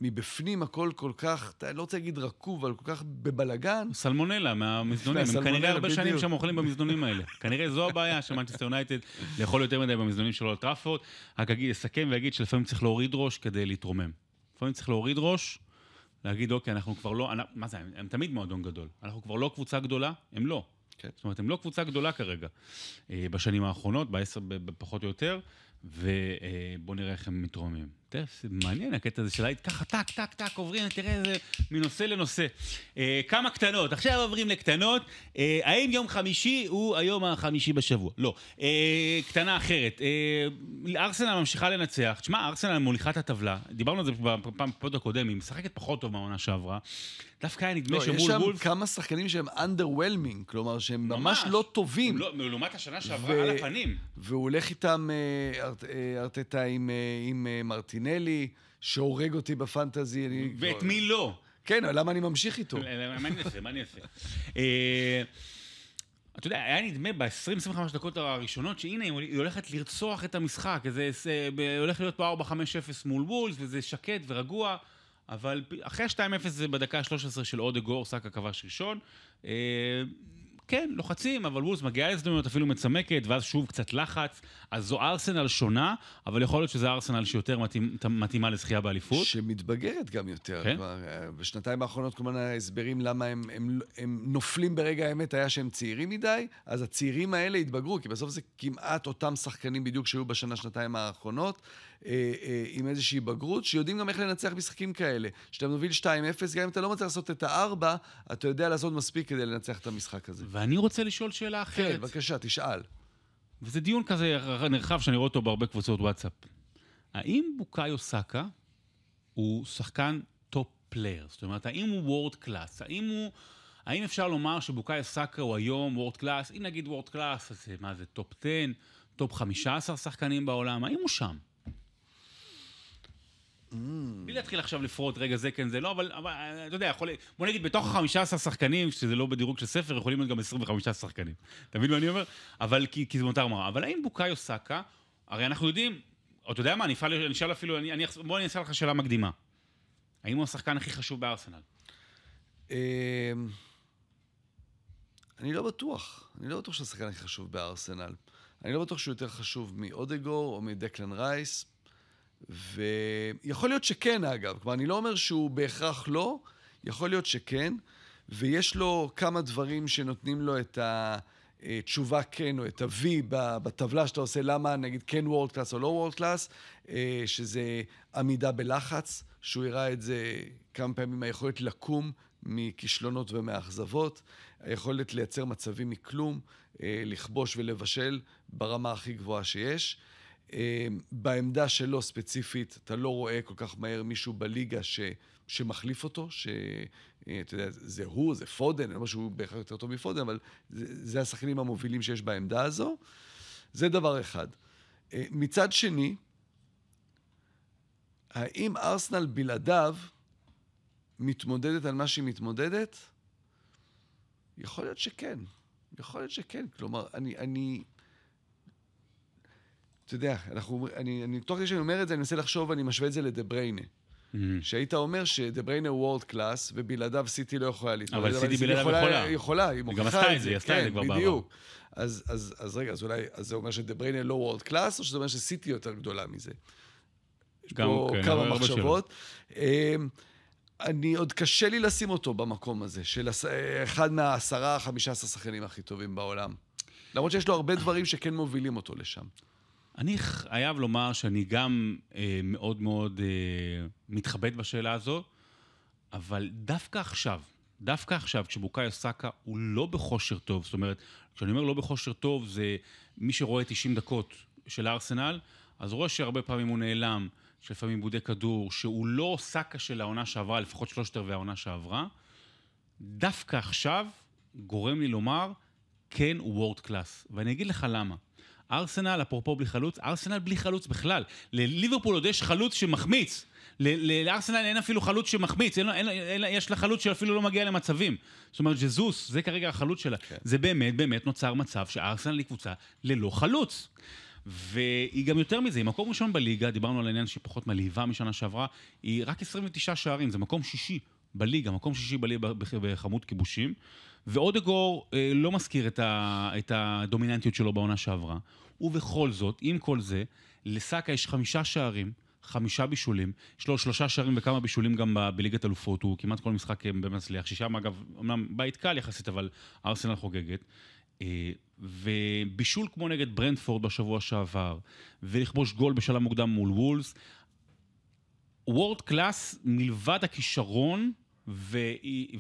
Speaker 2: מבפנים הכל כל כך, אני לא רוצה להגיד רקוב, אבל כל כך בבלגן.
Speaker 1: סלמונלה מהמזנונים, הם כנראה הרבה שנים שם אוכלים במזנונים האלה. כנראה זו הבעיה של מנצ'סטר יונייטד, לאכול יותר מדי במזנונים של אולד טראפורד. רק אגיד, אסכם ואגיד שלפעמים צריך להוריד ראש כדי להתרומם. לפעמים צריך להוריד ראש, להגיד, אוקיי, אנחנו כבר לא, מה זה, הם, הם תמיד מועדון גדול. אנחנו כבר לא קבוצה גדולה, הם לא. כן. זאת אומרת, הם לא קבוצה גדולה כרגע. אה, בשנים האחרונות, בעשר, פחות או יותר, ובואו נראה איך הם מתרוממים. מעניין הקטע הזה של היית ככה, טק, טק, טק, עוברים, תראה איזה מנושא לנושא. אה, כמה קטנות, עכשיו עוברים לקטנות. אה, האם יום חמישי הוא היום החמישי בשבוע? לא. אה, קטנה אחרת, ארסנל ממשיכה לנצח. תשמע, ארסנל מוליכה את הטבלה, דיברנו על זה בפעם הקודם, היא משחקת פחות טוב מהעונה שעברה. דווקא היה נדמה לא, שמול
Speaker 2: וולף... יש שם כמה שחקנים שהם underwhelming, כלומר שהם ממש, ממש לא טובים.
Speaker 1: לא, לעומת השנה שעברה ו... על הפנים.
Speaker 2: והוא הולך איתם, אה, אה, ארטטה עם, אה, עם מרטינלי, שהורג אותי בפנטזי.
Speaker 1: ואת מי לא?
Speaker 2: כן, למה אני ממשיך איתו?
Speaker 1: מה אני אעשה? מה אני אעשה? אתה יודע, היה נדמה ב-20-25 דקות הראשונות שהנה, היא הולכת לרצוח את המשחק, זה הולך להיות פה 4-5-0 מול וולס, וזה שקט ורגוע. אבל אחרי ה-2-0 זה בדקה ה-13 של אודגור, סאקה כבש ראשון. אה, כן, לוחצים, אבל וולס מגיעה להזדמנות אפילו מצמקת, ואז שוב קצת לחץ. אז זו ארסנל שונה, אבל יכול להיות שזה ארסנל שיותר מתאים, מתאימה לזכייה באליפות.
Speaker 2: שמתבגרת גם יותר. כן? כבר, אה, בשנתיים האחרונות כל מיני הסברים למה הם, הם, הם נופלים ברגע האמת היה שהם צעירים מדי, אז הצעירים האלה התבגרו, כי בסוף זה כמעט אותם שחקנים בדיוק שהיו בשנה, שנתיים האחרונות. אה, אה, עם איזושהי בגרות, שיודעים גם איך לנצח משחקים כאלה. כשאתה מוביל 2-0, גם אם אתה לא מצליח לעשות את הארבע, אתה יודע לעשות מספיק כדי לנצח את המשחק הזה.
Speaker 1: ואני רוצה לשאול שאלה אחרת.
Speaker 2: כן, בבקשה, תשאל.
Speaker 1: וזה דיון כזה נרחב שאני רואה אותו בהרבה קבוצות וואטסאפ. האם בוקאיו סאקה הוא שחקן top player? זאת אומרת, האם הוא world class? האם הוא... האם אפשר לומר שבוקאיו סאקה הוא היום world class? אם נגיד world class, אז מה זה, top 10, top 15 שחקנים בעולם? האם הוא שם? Mm. בלי להתחיל עכשיו לפרוט, רגע, זה כן, זה לא, אבל, אבל אתה יודע, יכול, בוא נגיד, בתוך ה-15 שחקנים, שזה לא בדירוג של ספר, יכולים להיות גם 25 שחקנים. אתה מבין מה אני אומר? אבל כי, כי זה מותר מראה. אבל האם בוקאיו סאקה, הרי אנחנו יודעים, או אתה יודע מה, אני אשאל אפילו, אני, אני, בוא אני אעשה לך שאלה מקדימה. האם הוא השחקן הכי חשוב בארסנל? אמ,
Speaker 2: אני לא בטוח. אני לא בטוח שהוא השחקן הכי חשוב בארסנל. אני לא בטוח שהוא יותר חשוב מאודגארד או מדקלן רייס. ויכול להיות שכן, אגב. כלומר, אני לא אומר שהוא בהכרח לא, יכול להיות שכן, ויש לו כמה דברים שנותנים לו את התשובה כן, או את ה-V בטבלה שאתה עושה, למה נגיד כן world class או לא world class, אה, שזה עמידה בלחץ, שהוא הראה את זה כמה פעמים, היכולת לקום מכישלונות ומאכזבות, היכולת לייצר מצבים מכלום, אה, לכבוש ולבשל ברמה הכי גבוהה שיש. אמ, בעמדה שלו ספציפית, אתה לא רואה כל כך מהר מישהו בליגה ש, שמחליף אותו, שאתה אה, יודע, זה הוא, זה פודן, אני לא אומר שהוא בהכרח יותר טוב מפודן, אבל זה, זה השחקנים המובילים שיש בעמדה הזו. זה דבר אחד. אה, מצד שני, האם ארסנל בלעדיו מתמודדת על מה שהיא מתמודדת? יכול להיות שכן. יכול להיות שכן. כלומר, אני, אני, אתה יודע, אנחנו, אני, אני, תוך כדי שאני אומר את זה, אני מנסה לחשוב, אני משווה את זה לדה בריינה. Mm-hmm. שהיית אומר שדה בריינה הוא world class, ובלעדיו סיטי לא יכולה להתמודד.
Speaker 1: אבל סיטי בלעדיו יכולה.
Speaker 2: היא יכולה, היא
Speaker 1: מוכיחה את זה. היא גם עשתה את זה, היא עשתה את זה כבר בעבר. בדיוק.
Speaker 2: אז, אז, אז רגע, אז אולי, אז זה אומר שדה בריינה לא world class, או שזה אומר שסיטי יותר גדולה מזה? יש פה
Speaker 1: כן,
Speaker 2: כמה מחשבות. אה, אני עוד קשה לי לשים אותו במקום הזה, של אחד מהעשרה, חמישה עשר שחקנים הכי טובים בעולם. למרות שיש לו הרבה דברים שכן מובילים אותו לשם.
Speaker 1: אני חייב לומר שאני גם אה, מאוד מאוד אה, מתחבט בשאלה הזו, אבל דווקא עכשיו, דווקא עכשיו, כשבוקאיו סאקה הוא לא בכושר טוב, זאת אומרת, כשאני אומר לא בכושר טוב, זה מי שרואה 90 דקות של הארסנל, אז רואה שהרבה פעמים הוא נעלם, שלפעמים בודק כדור, שהוא לא סאקה של העונה שעברה, לפחות שלושת רבעי העונה שעברה. דווקא עכשיו גורם לי לומר, כן, הוא וורד קלאס. ואני אגיד לך למה. ארסנל, אפרופו בלי חלוץ, ארסנל בלי חלוץ בכלל. לליברפול עוד יש חלוץ שמחמיץ. לארסנל אין אפילו חלוץ שמחמיץ, אין, אין, אין, יש לה חלוץ שאפילו לא מגיע למצבים. זאת אומרת, ג'זוס, זה כרגע החלוץ שלה. כן. זה באמת, באמת נוצר מצב שארסנל היא קבוצה ללא חלוץ. והיא גם יותר מזה, היא מקום ראשון בליגה, דיברנו על העניין שהיא פחות מלהיבה משנה שעברה, היא רק 29 שערים, זה מקום שישי בליגה, מקום שישי בליגה בכמות כיבושים. ואודגור אה, לא מזכיר את, ה, את הדומיננטיות שלו בעונה שעברה. ובכל זאת, עם כל זה, לסאקה יש חמישה שערים, חמישה בישולים, יש לו שלושה שערים וכמה בישולים גם ב- בליגת אלופות, הוא כמעט כל משחק אה, מצליח, ששם אגב, אמנם בית קל יחסית, אבל ארסנל חוגגת. אה, ובישול כמו נגד ברנדפורד בשבוע שעבר, ולכבוש גול בשלב מוקדם מול וולס, וורד קלאס, מלבד הכישרון ו...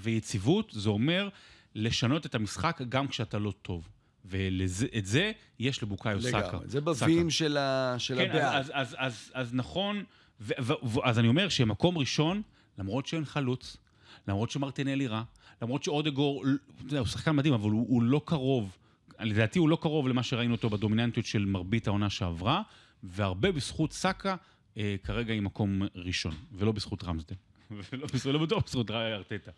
Speaker 1: ויציבות, זה אומר לשנות את המשחק גם כשאתה לא טוב. ואת זה יש לבוקאיו סאקה.
Speaker 2: לגמרי. זה בווים של, ה... של
Speaker 1: כן,
Speaker 2: הבעד.
Speaker 1: אז, אז, אז, אז, אז נכון, ו, ו, ו, אז אני אומר שמקום ראשון, למרות שאין חלוץ, למרות שמרטינלי רע, למרות שאודגור, אתה יודע, הוא שחקן מדהים, אבל הוא, הוא לא קרוב, לדעתי הוא לא קרוב למה שראינו אותו בדומיננטיות של מרבית העונה שעברה, והרבה בזכות סאקה, אה, כרגע היא מקום ראשון, ולא בזכות רמסדל. ולא לא בטוח בזכות ארטטה.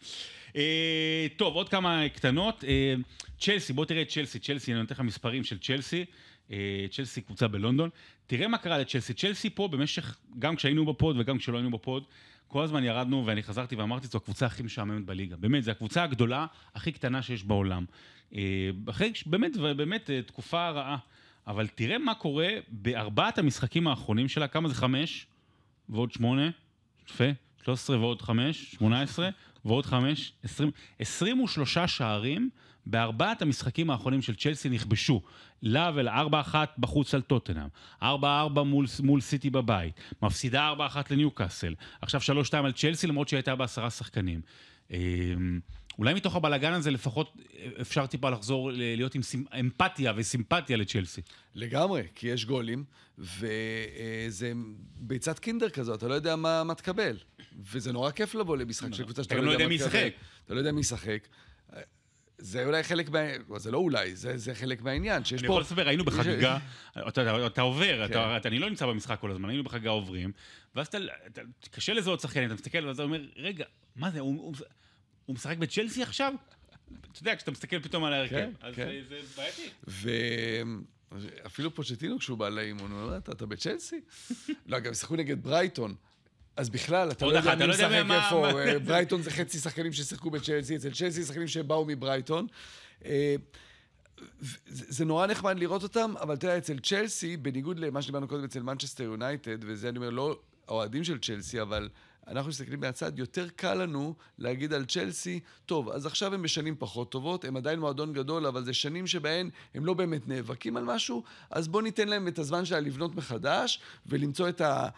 Speaker 1: אה, טוב, עוד כמה קטנות. אה, צ'לסי, בוא תראה את צ'לסי. צ'לסי, אני נותן לך מספרים של צ'לסי. אה, צ'לסי קבוצה בלונדון. תראה מה קרה לצ'לסי. צ'לסי פה במשך, גם כשהיינו בפוד וגם כשלא היינו בפוד, כל הזמן ירדנו ואני חזרתי ואמרתי, זו הקבוצה הכי משעממת בליגה. באמת, זו הקבוצה הגדולה, הכי קטנה שיש בעולם. אחרי, באמת, באמת, תקופה רעה. אבל תראה מה קורה בארבעת המשחקים האחרונים שלה, כמה זה חמש? ועוד שמונה? יפה. 13 ועוד 5, 18, ועוד 5, 20, 23 שערים בארבעת המשחקים האחרונים של צ'לסי נכבשו. לאבל 4-1 בחוץ על טוטנאם, 4-4 מול, מול סיטי בבית, מפסידה 4-1 לניוקאסל, עכשיו 3-2 על צ'לסי למרות שהיא הייתה בעשרה שחקנים. אה, אולי מתוך הבלגן הזה לפחות אפשר טיפה לחזור להיות עם סימ- אמפתיה וסימפתיה לצ'לסי.
Speaker 2: לגמרי, כי יש גולים, וזה ביצת קינדר כזו, אתה לא יודע מה, מה תקבל. וזה נורא כיף לבוא למשחק של קבוצה שאתה
Speaker 1: גם לא יודע
Speaker 2: מה תקבל. אתה לא יודע מי ישחק. זה אולי חלק מה... לא, זה לא אולי, זה, זה חלק מהעניין, שיש
Speaker 1: אני
Speaker 2: פה...
Speaker 1: יכול לספר, היינו בחגיגה, אתה, אתה, אתה עובר,
Speaker 2: כן.
Speaker 1: אתה, אתה, אני לא נמצא במשחק כל הזמן, היינו בחגיגה עוברים, ואז אתה, אתה קשה לזהות שחקנים, אתה מסתכל ואז אתה אומר, רגע, מה זה, הוא, הוא, הוא משחק בצ'לסי עכשיו? אתה יודע, כשאתה מסתכל פתאום על ההרכב,
Speaker 2: כן,
Speaker 1: אז
Speaker 2: כן.
Speaker 1: זה, זה בעייתי.
Speaker 2: ואפילו פוצ'טינו כשהוא בא לאימון, הוא אומר, אתה, בצ'לסי? לא, גם שיחקו נגד ברייטון. אז בכלל, אתה לא יודע מי
Speaker 1: לא
Speaker 2: משחק איפה. אה, ברייטון זה חצי שחקנים ששיחקו בצ'לסי, אצל צ'לסי שחקנים שבאו מברייטון. אה, זה נורא נחמד לראות אותם, אבל אתה יודע, אצל צ'לסי, בניגוד למה שדיברנו קודם אצל מנצ'סטר יונייטד, וזה אני אומר, לא האוהדים של צ'לסי, אבל אנחנו מסתכלים מהצד, יותר קל לנו להגיד על צ'לסי, טוב, אז עכשיו הם בשנים פחות טובות, הם עדיין מועדון גדול, אבל זה שנים שבהן הם לא באמת נאבקים על משהו, אז בואו ניתן להם את הזמן שלה לבנות מחדש, ולמצוא את ה...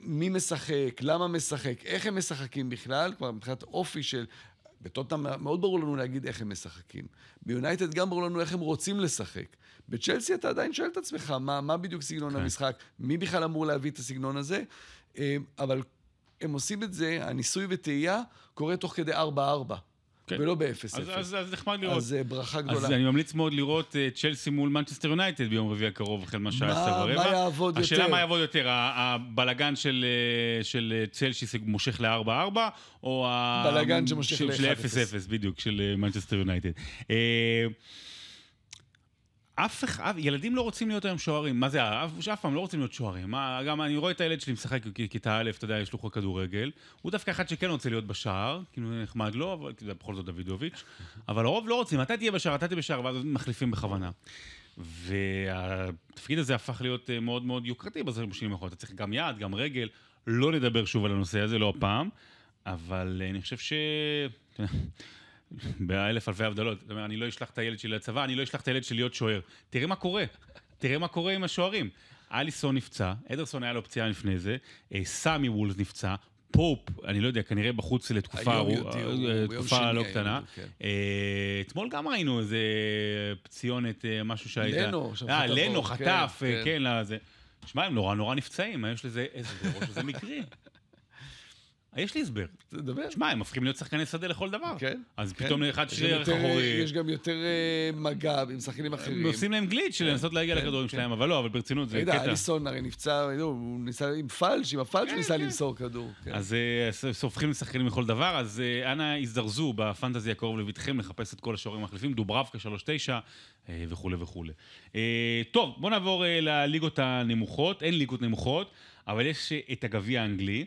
Speaker 2: מי משחק, למה משחק, איך הם משחקים בכלל, כלומר מבחינת אופי של... בטוטנאם מאוד ברור לנו להגיד איך הם משחקים. ביונייטד גם ברור לנו איך הם רוצים לשחק. בצ'לסי אתה עדיין שואל את עצמך, מה, מה בדיוק סגנון
Speaker 1: כן.
Speaker 2: המשחק, מי בכלל אמור להביא את הסגנון הזה, אה, אבל הם עושים את זה, הניסוי וטעייה קורה תוך כדי 4-4,
Speaker 1: כן.
Speaker 2: ולא ב-0-0.
Speaker 1: אז, אז, אז נחמד לראות.
Speaker 2: אז אה, ברכה
Speaker 1: אז
Speaker 2: גדולה.
Speaker 1: אני ממליץ מאוד לראות אה, צ'לסי מול מנצ'סטר יונייטד ביום רביעי הקרוב, החל מהשעה
Speaker 2: מה-
Speaker 1: 10 ורבע.
Speaker 2: מה יעבוד
Speaker 1: השאלה
Speaker 2: יותר?
Speaker 1: מה יעבוד יותר, הבלגן של, אה, של צ'לסי מושך ל-4-4, או ה...
Speaker 2: בלגן שמושך
Speaker 1: של- של
Speaker 2: ל-
Speaker 1: 0-0, בדיוק, של מנצ'סטר יונייטד. אה, אף אחד, ילדים לא רוצים להיות היום שוערים, מה זה, אף, אף פעם לא רוצים להיות שוערים. מה, גם אני רואה את הילד שלי משחק כ- כיתה א', אתה יודע, יש לו חוק כדורגל. הוא דווקא אחד שכן רוצה להיות בשער, כאילו נחמד לו, אבל זה בכל זאת דוידוביץ'. אבל הרוב לא רוצים, אתה תהיה בשער, אתה תהיה בשער, ואז מחליפים בכוונה. והתפקיד הזה הפך להיות אה, מאוד מאוד יוקרתי בשנים האחרונות. אתה צריך גם יד, גם רגל. לא נדבר שוב על הנושא הזה, לא הפעם, אבל אני חושב ש... באלף אלפי הבדלות. זאת אומרת, אני לא אשלח את הילד שלי לצבא, אני לא אשלח את הילד שלי להיות שוער. תראה מה קורה, תראה מה קורה עם השוערים. אליסון נפצע, אדרסון היה לו פציעה לפני זה, אה, סמי וולס נפצע, פופ, אני לא יודע, כנראה בחוץ לתקופה אה, לא קטנה.
Speaker 2: כן.
Speaker 1: אה, אתמול גם ראינו איזה פציונת, משהו שהייתה...
Speaker 2: לנו, שפך
Speaker 1: אה, לנו, חטף,
Speaker 2: כן, כן.
Speaker 1: כן, לזה. שמע, הם נורא נורא נפצעים, יש לזה איזה ראש, זה מקרי. יש לי הסבר.
Speaker 2: תדבר.
Speaker 1: שמע, הם הופכים להיות שחקני שדה לכל דבר.
Speaker 2: כן.
Speaker 1: אז
Speaker 2: כן.
Speaker 1: פתאום אחד
Speaker 2: יש גם
Speaker 1: שרירך
Speaker 2: יותר,
Speaker 1: אחורי...
Speaker 2: יש גם יותר אה, מגע עם שחקנים אחרים.
Speaker 1: עושים להם גליץ' של לנסות להגיע
Speaker 2: כן,
Speaker 1: לכדורים
Speaker 2: כן.
Speaker 1: שלהם, אבל לא, אבל ברצינות זה קטע.
Speaker 2: אליסון הרי נפצע, נו, הוא ניסה עם פלש, עם הפלש
Speaker 1: כן,
Speaker 2: הוא ניסה
Speaker 1: כן.
Speaker 2: למסור כדור. כן.
Speaker 1: אז אה, הופכים לשחקנים לכל דבר, אז אה, אנא הזדרזו בפנטזי הקרוב לביתכם לחפש את כל השוערים המחליפים, דוברבקה 3-9 אה, וכולי וכולי. אה, טוב, בואו נעבור אה, לליגות הנמוכות, אין ליגות נמוכות, אבל יש אה, את הגביע האנגלי.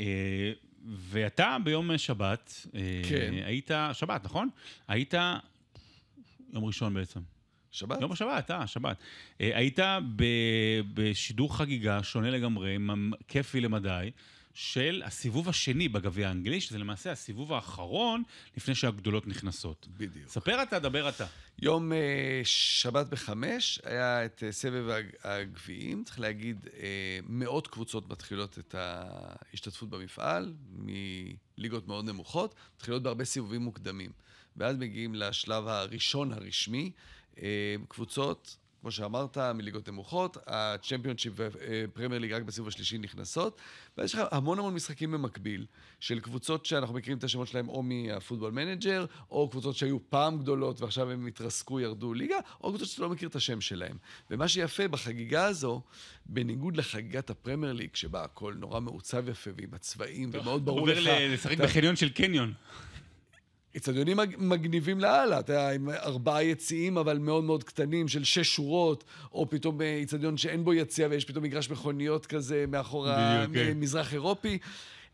Speaker 1: אה, ואתה ביום שבת, אה,
Speaker 2: כן.
Speaker 1: היית, שבת, נכון? היית, יום ראשון בעצם.
Speaker 2: שבת?
Speaker 1: יום השבת, אה, שבת. אה, היית בשידור חגיגה שונה לגמרי, כיפי למדי, של הסיבוב השני בגביע האנגלי, שזה למעשה הסיבוב האחרון לפני שהגדולות נכנסות.
Speaker 2: בדיוק.
Speaker 1: ספר אתה, דבר אתה.
Speaker 2: יום אה, שבת בחמש היה את אה, סבב הג- הגביעים. צריך להגיד, אה, מאות קבוצות מתחילות את ההשתתפות במפעל, מליגות מאוד נמוכות, מתחילות בהרבה סיבובים מוקדמים. ואז מגיעים לשלב הראשון הרשמי. קבוצות, כמו שאמרת, מליגות נמוכות, הצ'מפיונשיפ ופרמייר ליג רק בסיבוב השלישי נכנסות, ויש לך המון המון משחקים במקביל, של קבוצות שאנחנו מכירים את השמות שלהם או מהפוטבול מנג'ר, או קבוצות שהיו פעם גדולות ועכשיו הם התרסקו, ירדו ליגה, או קבוצות שאתה לא מכיר את השם שלהם. ומה שיפה בחגיגה הזו, בניגוד לחגיגת הפרמייר ליג, שבה הכל נורא מעוצב יפה ועם הצבעים, ומאוד ברור לך...
Speaker 1: עובר לשחק בחניון של קניון.
Speaker 2: אצטדיונים מג- מגניבים לאללה, אתה יודע, עם ארבעה יציעים, אבל מאוד מאוד קטנים, של שש שורות, או פתאום אה, אצטדיון שאין בו יציע ויש פתאום מגרש מכוניות כזה מאחור
Speaker 1: בדיוק, כן.
Speaker 2: המזרח אירופי.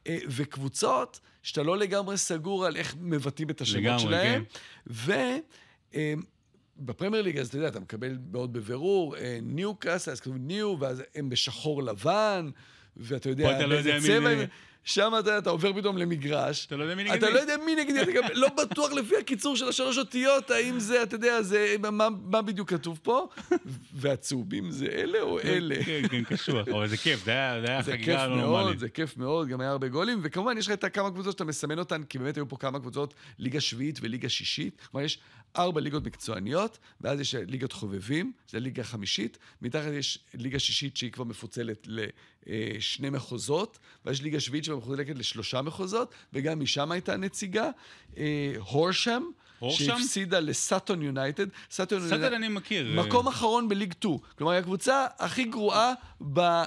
Speaker 2: אה, וקבוצות שאתה לא לגמרי סגור על איך מבטאים את השמות
Speaker 1: לגמרי,
Speaker 2: שלהם.
Speaker 1: כן.
Speaker 2: ו... אה, בפרמייר ליג, אז אתה יודע, אתה מקבל מאוד בבירור, ניו קאסל, אז כתוב ניו, ואז הם בשחור לבן, ואתה יודע
Speaker 1: לא
Speaker 2: באיזה
Speaker 1: מי
Speaker 2: צבע. הם... שם אתה, אתה עובר פתאום למגרש.
Speaker 1: אתה לא יודע מי נגד
Speaker 2: אתה
Speaker 1: מי.
Speaker 2: לא יודע מי נגד מי, אתה גם לא בטוח לפי הקיצור של השלוש אותיות, האם זה, אתה יודע, זה, מה, מה בדיוק כתוב פה, והצהובים זה אלה או אלה.
Speaker 1: כן, כן, קשוח. אבל זה כיף, זה היה חגיגה לא
Speaker 2: מאוד,
Speaker 1: נורמלית.
Speaker 2: זה כיף מאוד, גם היה הרבה גולים, וכמובן יש לך את כמה קבוצות שאתה מסמן אותן, כי באמת היו פה כמה קבוצות, ליגה שביעית וליגה שישית, כלומר יש ארבע ליגות מקצועניות, ואז יש ליגת חובבים, זה ליגה חמישית, מתחת יש ליגה שישית שהיא כבר מפוצלת לשני מחוזות, ויש ליגה שביעית שמחולקת לשלושה מחוזות, וגם משם הייתה נציגה, אה, הורשם,
Speaker 1: הורשם?
Speaker 2: שהפסידה לסאטון יונייטד. סאטון
Speaker 1: סאטון אני מכיר.
Speaker 2: מקום אחרון בליג 2. כלומר, היא הקבוצה הכי גרועה ב, אה,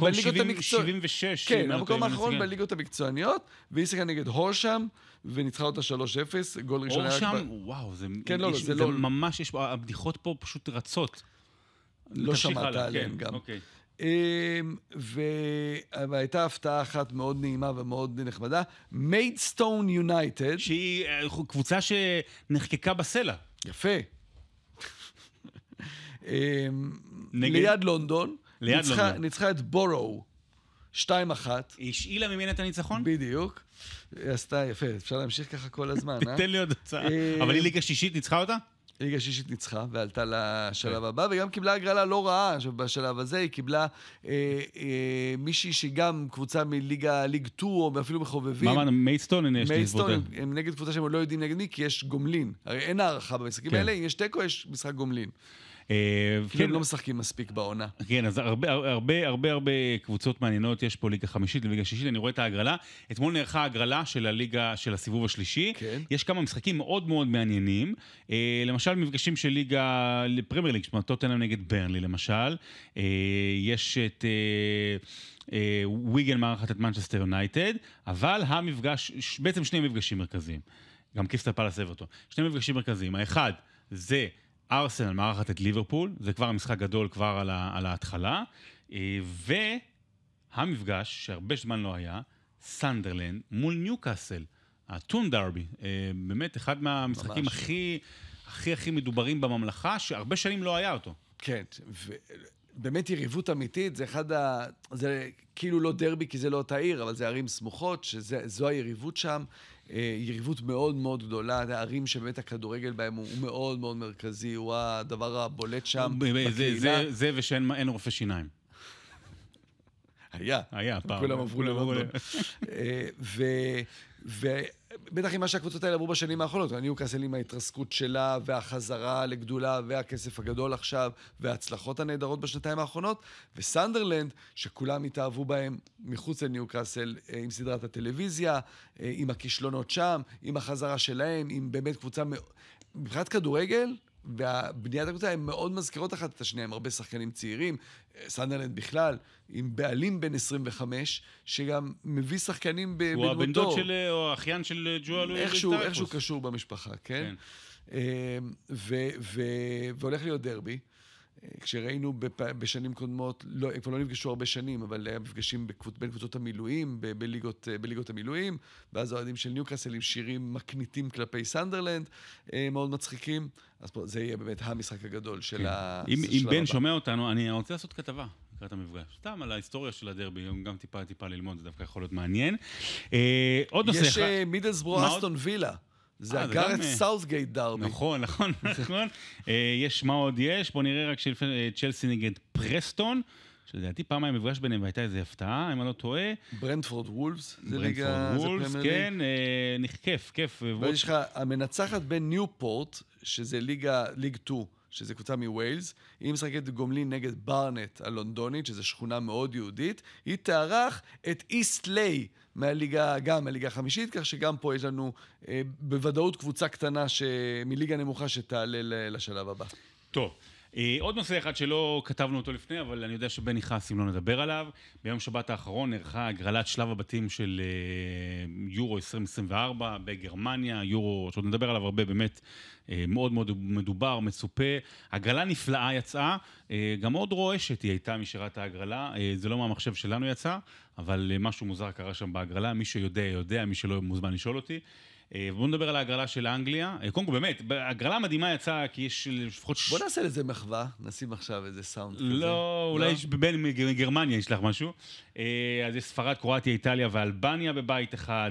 Speaker 2: בליגות
Speaker 1: 70
Speaker 2: המקצועיות.
Speaker 1: 76.
Speaker 2: כן, המקום האחרון. בליגות המקצועניות, והיא שיחקה נגד הורשם, וניצחה אותה 3-0, גול ראשון היה... רק
Speaker 1: שם,
Speaker 2: ב-
Speaker 1: וואו, זה...
Speaker 2: כן, לא, לא, זה לא-
Speaker 1: ממש, יש... הבדיחות פה פשוט רצות.
Speaker 2: לא שמעת
Speaker 1: הלאה,
Speaker 2: עליהם
Speaker 1: כן,
Speaker 2: גם.
Speaker 1: אוקיי.
Speaker 2: אמ, והייתה הפתעה אחת מאוד נעימה ומאוד נחמדה, מיידסטון יונייטד,
Speaker 1: שהיא אה, קבוצה שנחקקה בסלע.
Speaker 2: יפה. אמ,
Speaker 1: נגד?
Speaker 2: ליד לונדון,
Speaker 1: ליד
Speaker 2: ניצחה-
Speaker 1: לונדון.
Speaker 2: ניצחה את בורו, 2-1.
Speaker 1: היא השאילה ממנה את הניצחון?
Speaker 2: בדיוק. היא עשתה, יפה, אפשר להמשיך ככה כל הזמן, אה?
Speaker 1: תן לי עוד הצעה.
Speaker 2: אה,
Speaker 1: אבל היא ליגה שישית, ניצחה אותה?
Speaker 2: ליגה שישית ניצחה ועלתה לשלב
Speaker 1: כן.
Speaker 2: הבא, וגם קיבלה הגרלה לא רעה. עכשיו, בשלב הזה היא קיבלה אה, אה, מישהי שגם קבוצה מליגה, ליג 2, או אפילו מחובבים.
Speaker 1: מה אמרנו? מיידסטון? הנה, יש לי
Speaker 2: מייסטון הם. הם נגד קבוצה שהם עוד לא יודעים נגד מי, כי יש גומלין. הרי אין הערכה במשחקים
Speaker 1: כן.
Speaker 2: האלה, אם יש תיקו, יש משחק גומלין.
Speaker 1: אה,
Speaker 2: כאילו
Speaker 1: כן,
Speaker 2: הם לא משחקים מספיק בעונה.
Speaker 1: כן, אז הרבה, הרבה, הרבה, הרבה קבוצות מעניינות, יש פה ליגה חמישית וליגה שישית, אני רואה את ההגרלה. אתמול נערכה הגרלה של הליגה, של הסיבוב השלישי.
Speaker 2: כן.
Speaker 1: יש כמה משחקים מאוד מאוד מעניינים. אה, למשל, מפגשים של ליגה, לפרמייר ליג, זאת אומרת, טוטנאם נגד ברנלי, למשל. אה, יש את... וויגן מארחת את מנצ'סטר יונייטד, אבל המפגש, בעצם שני מפגשים מרכזיים. גם קריסטל פאלאס אותו. שני מפגשים מרכזיים. האחד זה ארסנל מארחת את ליברפול, זה כבר משחק גדול כבר על, ה, על ההתחלה, אה, והמפגש, שהרבה זמן לא היה, סנדרלנד מול ניוקאסל, הטיין דרבי, אה, באמת אחד מהמשחקים
Speaker 2: ממש.
Speaker 1: הכי, הכי הכי מדוברים בממלכה, שהרבה שנים לא היה אותו.
Speaker 2: כן, באמת יריבות אמיתית, זה אחד ה... זה כאילו לא דרבי כי זה לא אותה עיר, אבל זה ערים סמוכות, שזו היריבות שם. אה, יריבות מאוד מאוד גדולה, הערים שבאמת הכדורגל בהם הוא מאוד מאוד מרכזי, הוא הדבר הבולט שם בקהילה.
Speaker 1: זה, זה, זה ושאין רופא שיניים.
Speaker 2: היה.
Speaker 1: היה, פעם.
Speaker 2: כולם עברו ללונדון. ובטח עם מה שהקבוצות האלה עברו בשנים האחרונות, ניוקאסל עם ההתרסקות שלה, והחזרה לגדולה, והכסף הגדול עכשיו, וההצלחות הנהדרות בשנתיים האחרונות, וסנדרלנד, שכולם התאהבו בהם מחוץ לניוקאסל, אה, עם סדרת הטלוויזיה, אה, עם הכישלונות שם, עם החזרה שלהם, עם באמת קבוצה... מבחינת כדורגל, והבניית הקבוצה, הן מאוד מזכירות אחת את השנייה, עם הרבה שחקנים צעירים, סנדרלנד בכלל, עם בעלים בן 25, שגם מביא שחקנים בדמותו.
Speaker 1: הוא הבן דוד של, או האחיין של ג'ואל לואי
Speaker 2: איכשהו, איכשהו קשור במשפחה, כן? כן. ו- ו- והולך להיות דרבי. כשראינו בשנים קודמות, לא, כבר לא נפגשו הרבה שנים, אבל היה מפגשים בקבוצ, בין קבוצות המילואים, ב- בליגות, בליגות המילואים, ואז האוהדים של ניוקאסל עם שירים מקניטים כלפי סנדרלנד, מאוד מצחיקים. אז פה זה יהיה באמת המשחק הגדול של כן. ה...
Speaker 1: אם, אם בן שומע אותנו, אני רוצה לעשות כתבה. לקראת המפגש. סתם על ההיסטוריה של הדרבי, גם טיפה טיפה ללמוד, זה דווקא יכול להיות מעניין.
Speaker 2: אה, עוד נושא אחד. יש אה, מידלסבורו אסטון וילה. זה הגארת'
Speaker 1: אה,
Speaker 2: סאות'גייט דרבי.
Speaker 1: נכון, נכון, נכון. יש, מה עוד יש? בואו נראה רק צ'לסי נגד פרסטון. שלדעתי פעם היה מפגש ביניהם והייתה איזו הפתעה, אם אני לא טועה.
Speaker 2: ברנטפורד וולפס,
Speaker 1: זה ליגה, זה פרמייר ליג. כן, כיף, כיף.
Speaker 2: ויש לך המנצחת בין ניופורט, שזה ליגה, League 2. שזה קבוצה מווילס, היא משחקת גומלין נגד ברנט הלונדונית, שזו שכונה מאוד יהודית, היא תארח את איסט ליי מהליגה, גם מהליגה החמישית, כך שגם פה יש לנו אה, בוודאות קבוצה קטנה. מליגה נמוכה שתעלה לשלב הבא.
Speaker 1: טוב. אה, עוד נושא אחד שלא כתבנו אותו לפני, אבל אני יודע שבני חס, אם לא נדבר עליו, ביום שבת האחרון נערכה הגרלת שלב הבתים של אה, יורו 2024 בגרמניה, יורו, שעוד נדבר עליו הרבה, באמת אה, מאוד מאוד מדובר, מצופה. הגרלה נפלאה יצאה, גם מאוד רועשת היא הייתה משירת ההגרלה, זה לא מהמחשב שלנו יצא, אבל משהו מוזר קרה שם בהגרלה, מי שיודע יודע, מי שלא מוזמן לשאול אותי. אה, בואו נדבר על ההגרלה של אנגליה. אה, קודם כל, באמת, הגרלה מדהימה יצאה, כי יש לפחות...
Speaker 2: בוא נעשה לזה מחווה, נשים עכשיו איזה סאונד כזה.
Speaker 1: לא, אולי לא? בין מגרמניה יש לך משהו. אה, אז יש ספרד, קרואטיה, איטליה ואלבניה בבית אחד,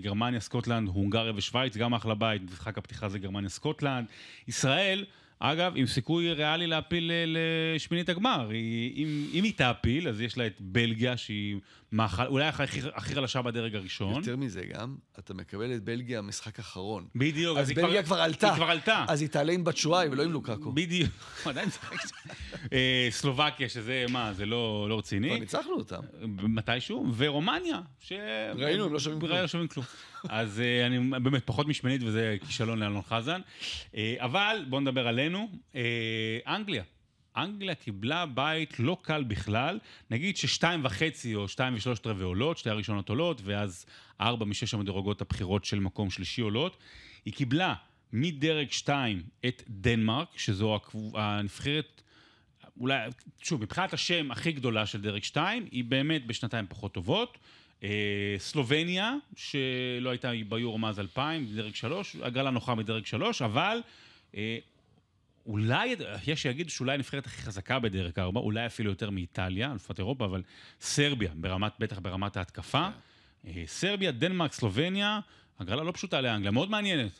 Speaker 1: גרמניה, סקוטלנד, הונגריה ושווייץ, גם אחלה בית, משחק הפתיחה זה גרמניה, סקוטלנד. ישראל... אגב, עם סיכוי ריאלי להעפיל לשמינית הגמר. אם, אם היא תעפיל, אז יש לה את בלגיה, שהיא מאכל, אולי הכי, הכי חלשה בדרג הראשון.
Speaker 2: יותר מזה גם, אתה מקבל את בלגיה משחק אחרון.
Speaker 1: בדיוק.
Speaker 2: אז, אז בלגיה כבר, כבר עלתה.
Speaker 1: היא כבר עלתה.
Speaker 2: אז היא תעלה עם בטשואי ולא עם לוקקו.
Speaker 1: בדיוק, עדיין משחק. אה, סלובקיה, שזה, מה, זה לא, לא רציני.
Speaker 2: כבר ניצחנו אותם.
Speaker 1: מתישהו, ורומניה, ש...
Speaker 2: ראינו, הם לא שומעים כלום.
Speaker 1: אז אה, אני באמת פחות משמינית, וזה כישלון לאלון חזן. אה, אבל בואו נדבר עלינו. אנגליה. אנגליה קיבלה בית לא קל בכלל, נגיד ששתיים וחצי או שתיים ושלושת רבעי עולות, שתי הראשונות עולות, ואז ארבע משש המדורגות הבחירות של מקום שלישי עולות. היא קיבלה מדרג שתיים את דנמרק, שזו הנבחרת, אולי, שוב, מבחינת השם הכי גדולה של דרג שתיים, היא באמת בשנתיים פחות טובות. אה, סלובניה, שלא הייתה ביורו מאז 2000, דרג שלוש, הגרלה נוחה מדרג שלוש, אבל אה, אולי, יש שיגידו שאולי הנבחרת הכי חזקה בדרך ארבע, אולי אפילו יותר מאיטליה, אלופת אירופה, אבל סרביה, ברמת, בטח ברמת ההתקפה. Yeah. אה, סרביה, דנמרק, סלובניה, הגרלה לא פשוטה לאנגליה, מאוד מעניינת.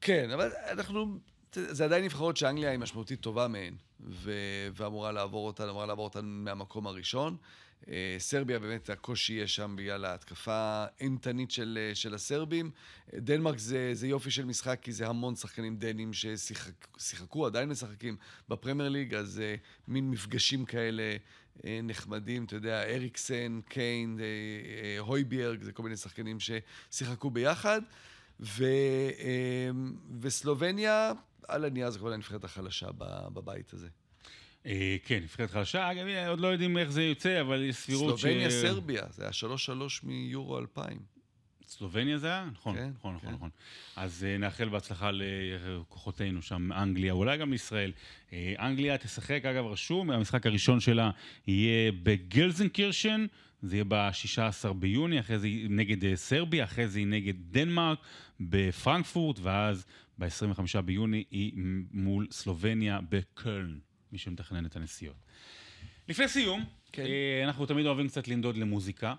Speaker 2: כן, אבל אנחנו, זה עדיין נבחרות שאנגליה היא משמעותית טובה מהן. ואמורה לעבור אותן, אמורה לעבור אותן מהמקום הראשון. אה, סרביה באמת הקושי יהיה שם בגלל ההתקפה האימתנית של, אה, של הסרבים. דנמרק זה, זה יופי של משחק כי זה המון שחקנים דנים ששיחקו, עדיין משחקים בפרמייר ליג, אז זה אה, מין מפגשים כאלה נחמדים, אתה יודע, אריקסן, קיין, הויביארג, זה כל מיני שחקנים ששיחקו ביחד. ו, וסלובניה, על הנייר זו כבר הנבחרת החלשה בבית הזה.
Speaker 1: אה, כן, נבחרת חלשה. אגב, עוד לא יודעים איך זה יוצא, אבל יש סבירות
Speaker 2: ש... סלובניה, סרביה, זה היה 3-3 מיורו 2000.
Speaker 1: סלובניה זה היה? נכון, כן, נכון, נכון, כן. נכון. אז uh, נאחל בהצלחה לכוחותינו שם, אנגליה, אולי גם לישראל. Uh, אנגליה תשחק, אגב, רשום, המשחק הראשון שלה יהיה בגלזנקירשן, זה יהיה ב-16 ביוני, אחרי זה נגד סרביה, אחרי זה היא נגד דנמרק בפרנקפורט, ואז ב-25 ביוני היא מול סלובניה בקולן. מי שמתכנן את הנסיעות. לפני סיום,
Speaker 2: כן.
Speaker 1: אה, אנחנו תמיד אוהבים קצת לנדוד למוזיקה.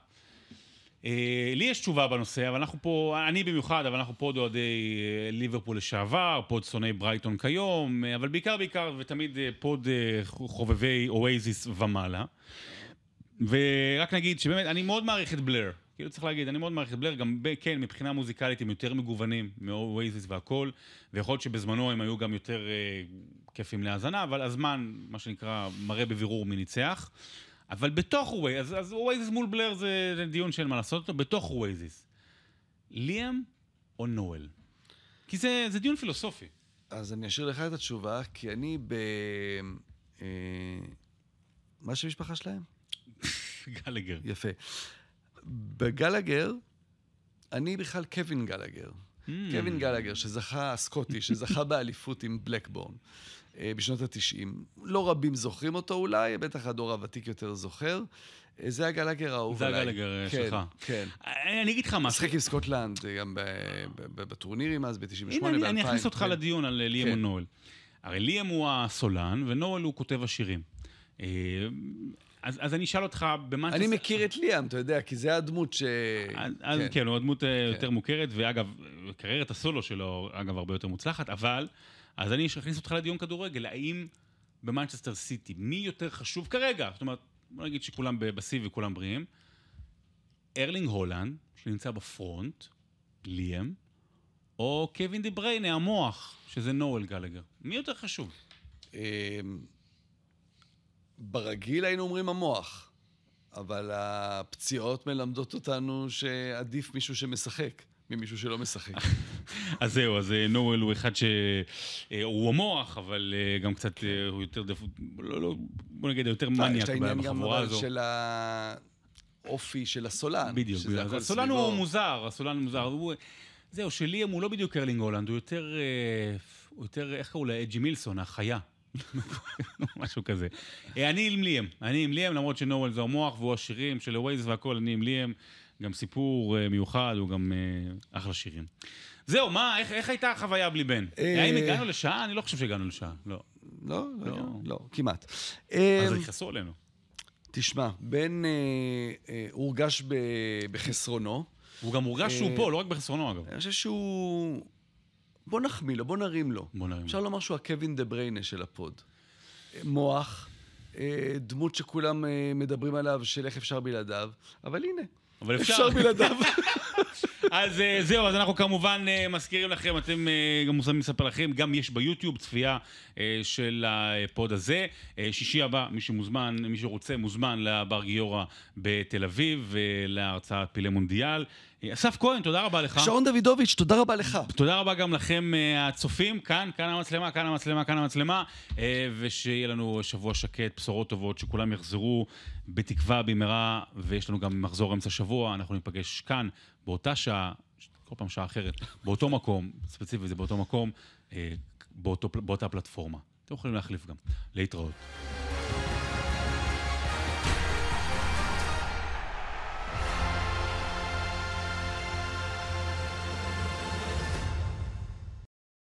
Speaker 1: אה, לי יש תשובה בנושא, אבל אנחנו פה, אני במיוחד, אבל אנחנו פה אוהדי אה, ליברפול לשעבר, pod שונאי ברייטון כיום, אה, אבל בעיקר בעיקר, ותמיד pod חובבי Oasis ומעלה. ורק נגיד שבאמת, אני מאוד מעריך את Blur. כאילו צריך להגיד, אני מאוד מעריך את Blur, גם ב- כן, מבחינה מוזיקלית הם יותר מגוונים מ Oasis והכל, ויכול להיות שבזמנו הם היו גם יותר כיפים להאזנה, אבל הזמן, מה שנקרא, מראה בבירור מי ניצח. אבל בתוך Oasis, אז, אז מול Blur זה, זה דיון שאין מה לעשות אותו, בתוך Oasis. ליאם או נואל? כי זה, זה דיון פילוסופי.
Speaker 2: אז אני אשאיר לך את התשובה, כי אני ב... אה, מה שם המשפחה שלהם?
Speaker 1: גלגר.
Speaker 2: יפה. בגלגר, אני בכלל קווין גלגר.
Speaker 1: אמ.
Speaker 2: קווין גלגר, שזכה, סקוטי, שזכה באליפות עם בלקבורן בשנות ה-90. לא רבים זוכרים אותו אולי, בטח הדור הוותיק יותר זוכר. אה, זה הגלגר האהוב
Speaker 1: זה
Speaker 2: עליי.
Speaker 1: הגלגר, אה,
Speaker 2: כן,
Speaker 1: שלך.
Speaker 2: כן.
Speaker 1: אני, אני אגיד לך משהו.
Speaker 2: משחק עם סקוטלנד, אה, גם בטורנירים אז, ב-98, ב-2000.
Speaker 1: הנה, אני, אכניס אותך
Speaker 2: כן.
Speaker 1: לדיון על אה, ליאם
Speaker 2: כן.
Speaker 1: נואל. הרי ליאם הוא הסולן, ונואל הוא כותב השירים. אה, אז, אז אני אשאל אותך, במה...
Speaker 2: אני
Speaker 1: תס-
Speaker 2: מכיר את ליאם, אתה יודע, כי זה הדמות ש...
Speaker 1: אז, אז כן. כן, הוא הדמות אה, יותר מוכרת, ואגב, קריירת הסולו שלו, אגב, הרבה יותר מוצלחת, אבל, אז אני אכניס אותך לדיון כדורגל, האם במנצ'סטר סיטי, מי יותר חשוב כרגע? זאת אומרת, בוא נגיד שכולם בשיא וכולם בריאים. ארלינג הולאנד, שנמצא ב front, ליאם, או קווין דה בריינה, המוח, שזה נואל גלגר. מי יותר חשוב?
Speaker 2: אמ, ברגיל היינו אומרים המוח, אבל הפציעות מלמדות אותנו שעדיף מישהו שמשחק ממישהו שלא משחק.
Speaker 1: אז זהו, אז אה, נואל הוא אחד שהוא המוח, אבל אה, גם קצת, אה, הוא יותר, דפ... לא, לא, בוא נגיד, יותר מניאק בחבורה הזו.
Speaker 2: של האופי של הסולן.
Speaker 1: בדיוק, הסולן. הוא מוזר, הסולן מוזר. זהו, שליאם הוא לא בדיוק ארלינג הולנד, הוא יותר, אה, הוא יותר, איך קראו לה? אג'י מילסון, החיה. משהו כזה. אה, אני עם ליאם, אני עם ליאם, למרות שנואל זה המוח והוא השירים של הווייז והכל, אני עם ליאם. גם סיפור אה, מיוחד, הוא גם אה, אחלה שירים. זהו, מה, איך, איך הייתה החוויה בלי בן?
Speaker 2: אה,
Speaker 1: האם הגענו לשעה? אני לא חושב שהגענו לשעה, לא.
Speaker 2: לא,
Speaker 1: לא.
Speaker 2: לא, לא, כמעט.
Speaker 1: אז
Speaker 2: אמ,
Speaker 1: יכעסו עלינו.
Speaker 2: תשמע, בן אה, אה, הורגש בחסרונו.
Speaker 1: הוא גם הורגש שהוא
Speaker 2: אה,
Speaker 1: פה, לא רק בחסרונו אגב.
Speaker 2: אני חושב שהוא... בוא נחמיא לו, בוא נרים לו.
Speaker 1: בוא נרים.
Speaker 2: אפשר לומר שהוא הקווין דה בריינה של ה pod. מוח, דמות שכולם מדברים עליו של איך אפשר בלעדיו, אבל הנה,
Speaker 1: אבל אפשר.
Speaker 2: אפשר בלעדיו.
Speaker 1: אז אה, זהו, אז אנחנו כמובן אה, מזכירים לכם, אתם אה, גם מוזמנים לספר לכם, גם יש ביוטיוב צפייה של הפוד הזה. שישי הבא, מי שמוזמן, מי שרוצה, מוזמן לבר גיורא בתל אביב, להרצאת פילי מונדיאל. אסף כהן, תודה רבה לך.
Speaker 2: שרון דוידוביץ', תודה רבה לך.
Speaker 1: תודה רבה גם לכם הצופים, כאן, כאן המצלמה, כאן המצלמה, כאן המצלמה, ושיהיה לנו שבוע שקט, בשורות טובות, שכולם יחזרו בתקווה במהרה, ויש לנו גם מחזור אמצע שבוע, אנחנו ניפגש כאן, באותה שעה, כל פעם שעה אחרת, באותו מקום, ספציפית זה באותו מקום, אה, באותו, באותה פלטפורמה. אתם יכולים להחליף גם. להתראות.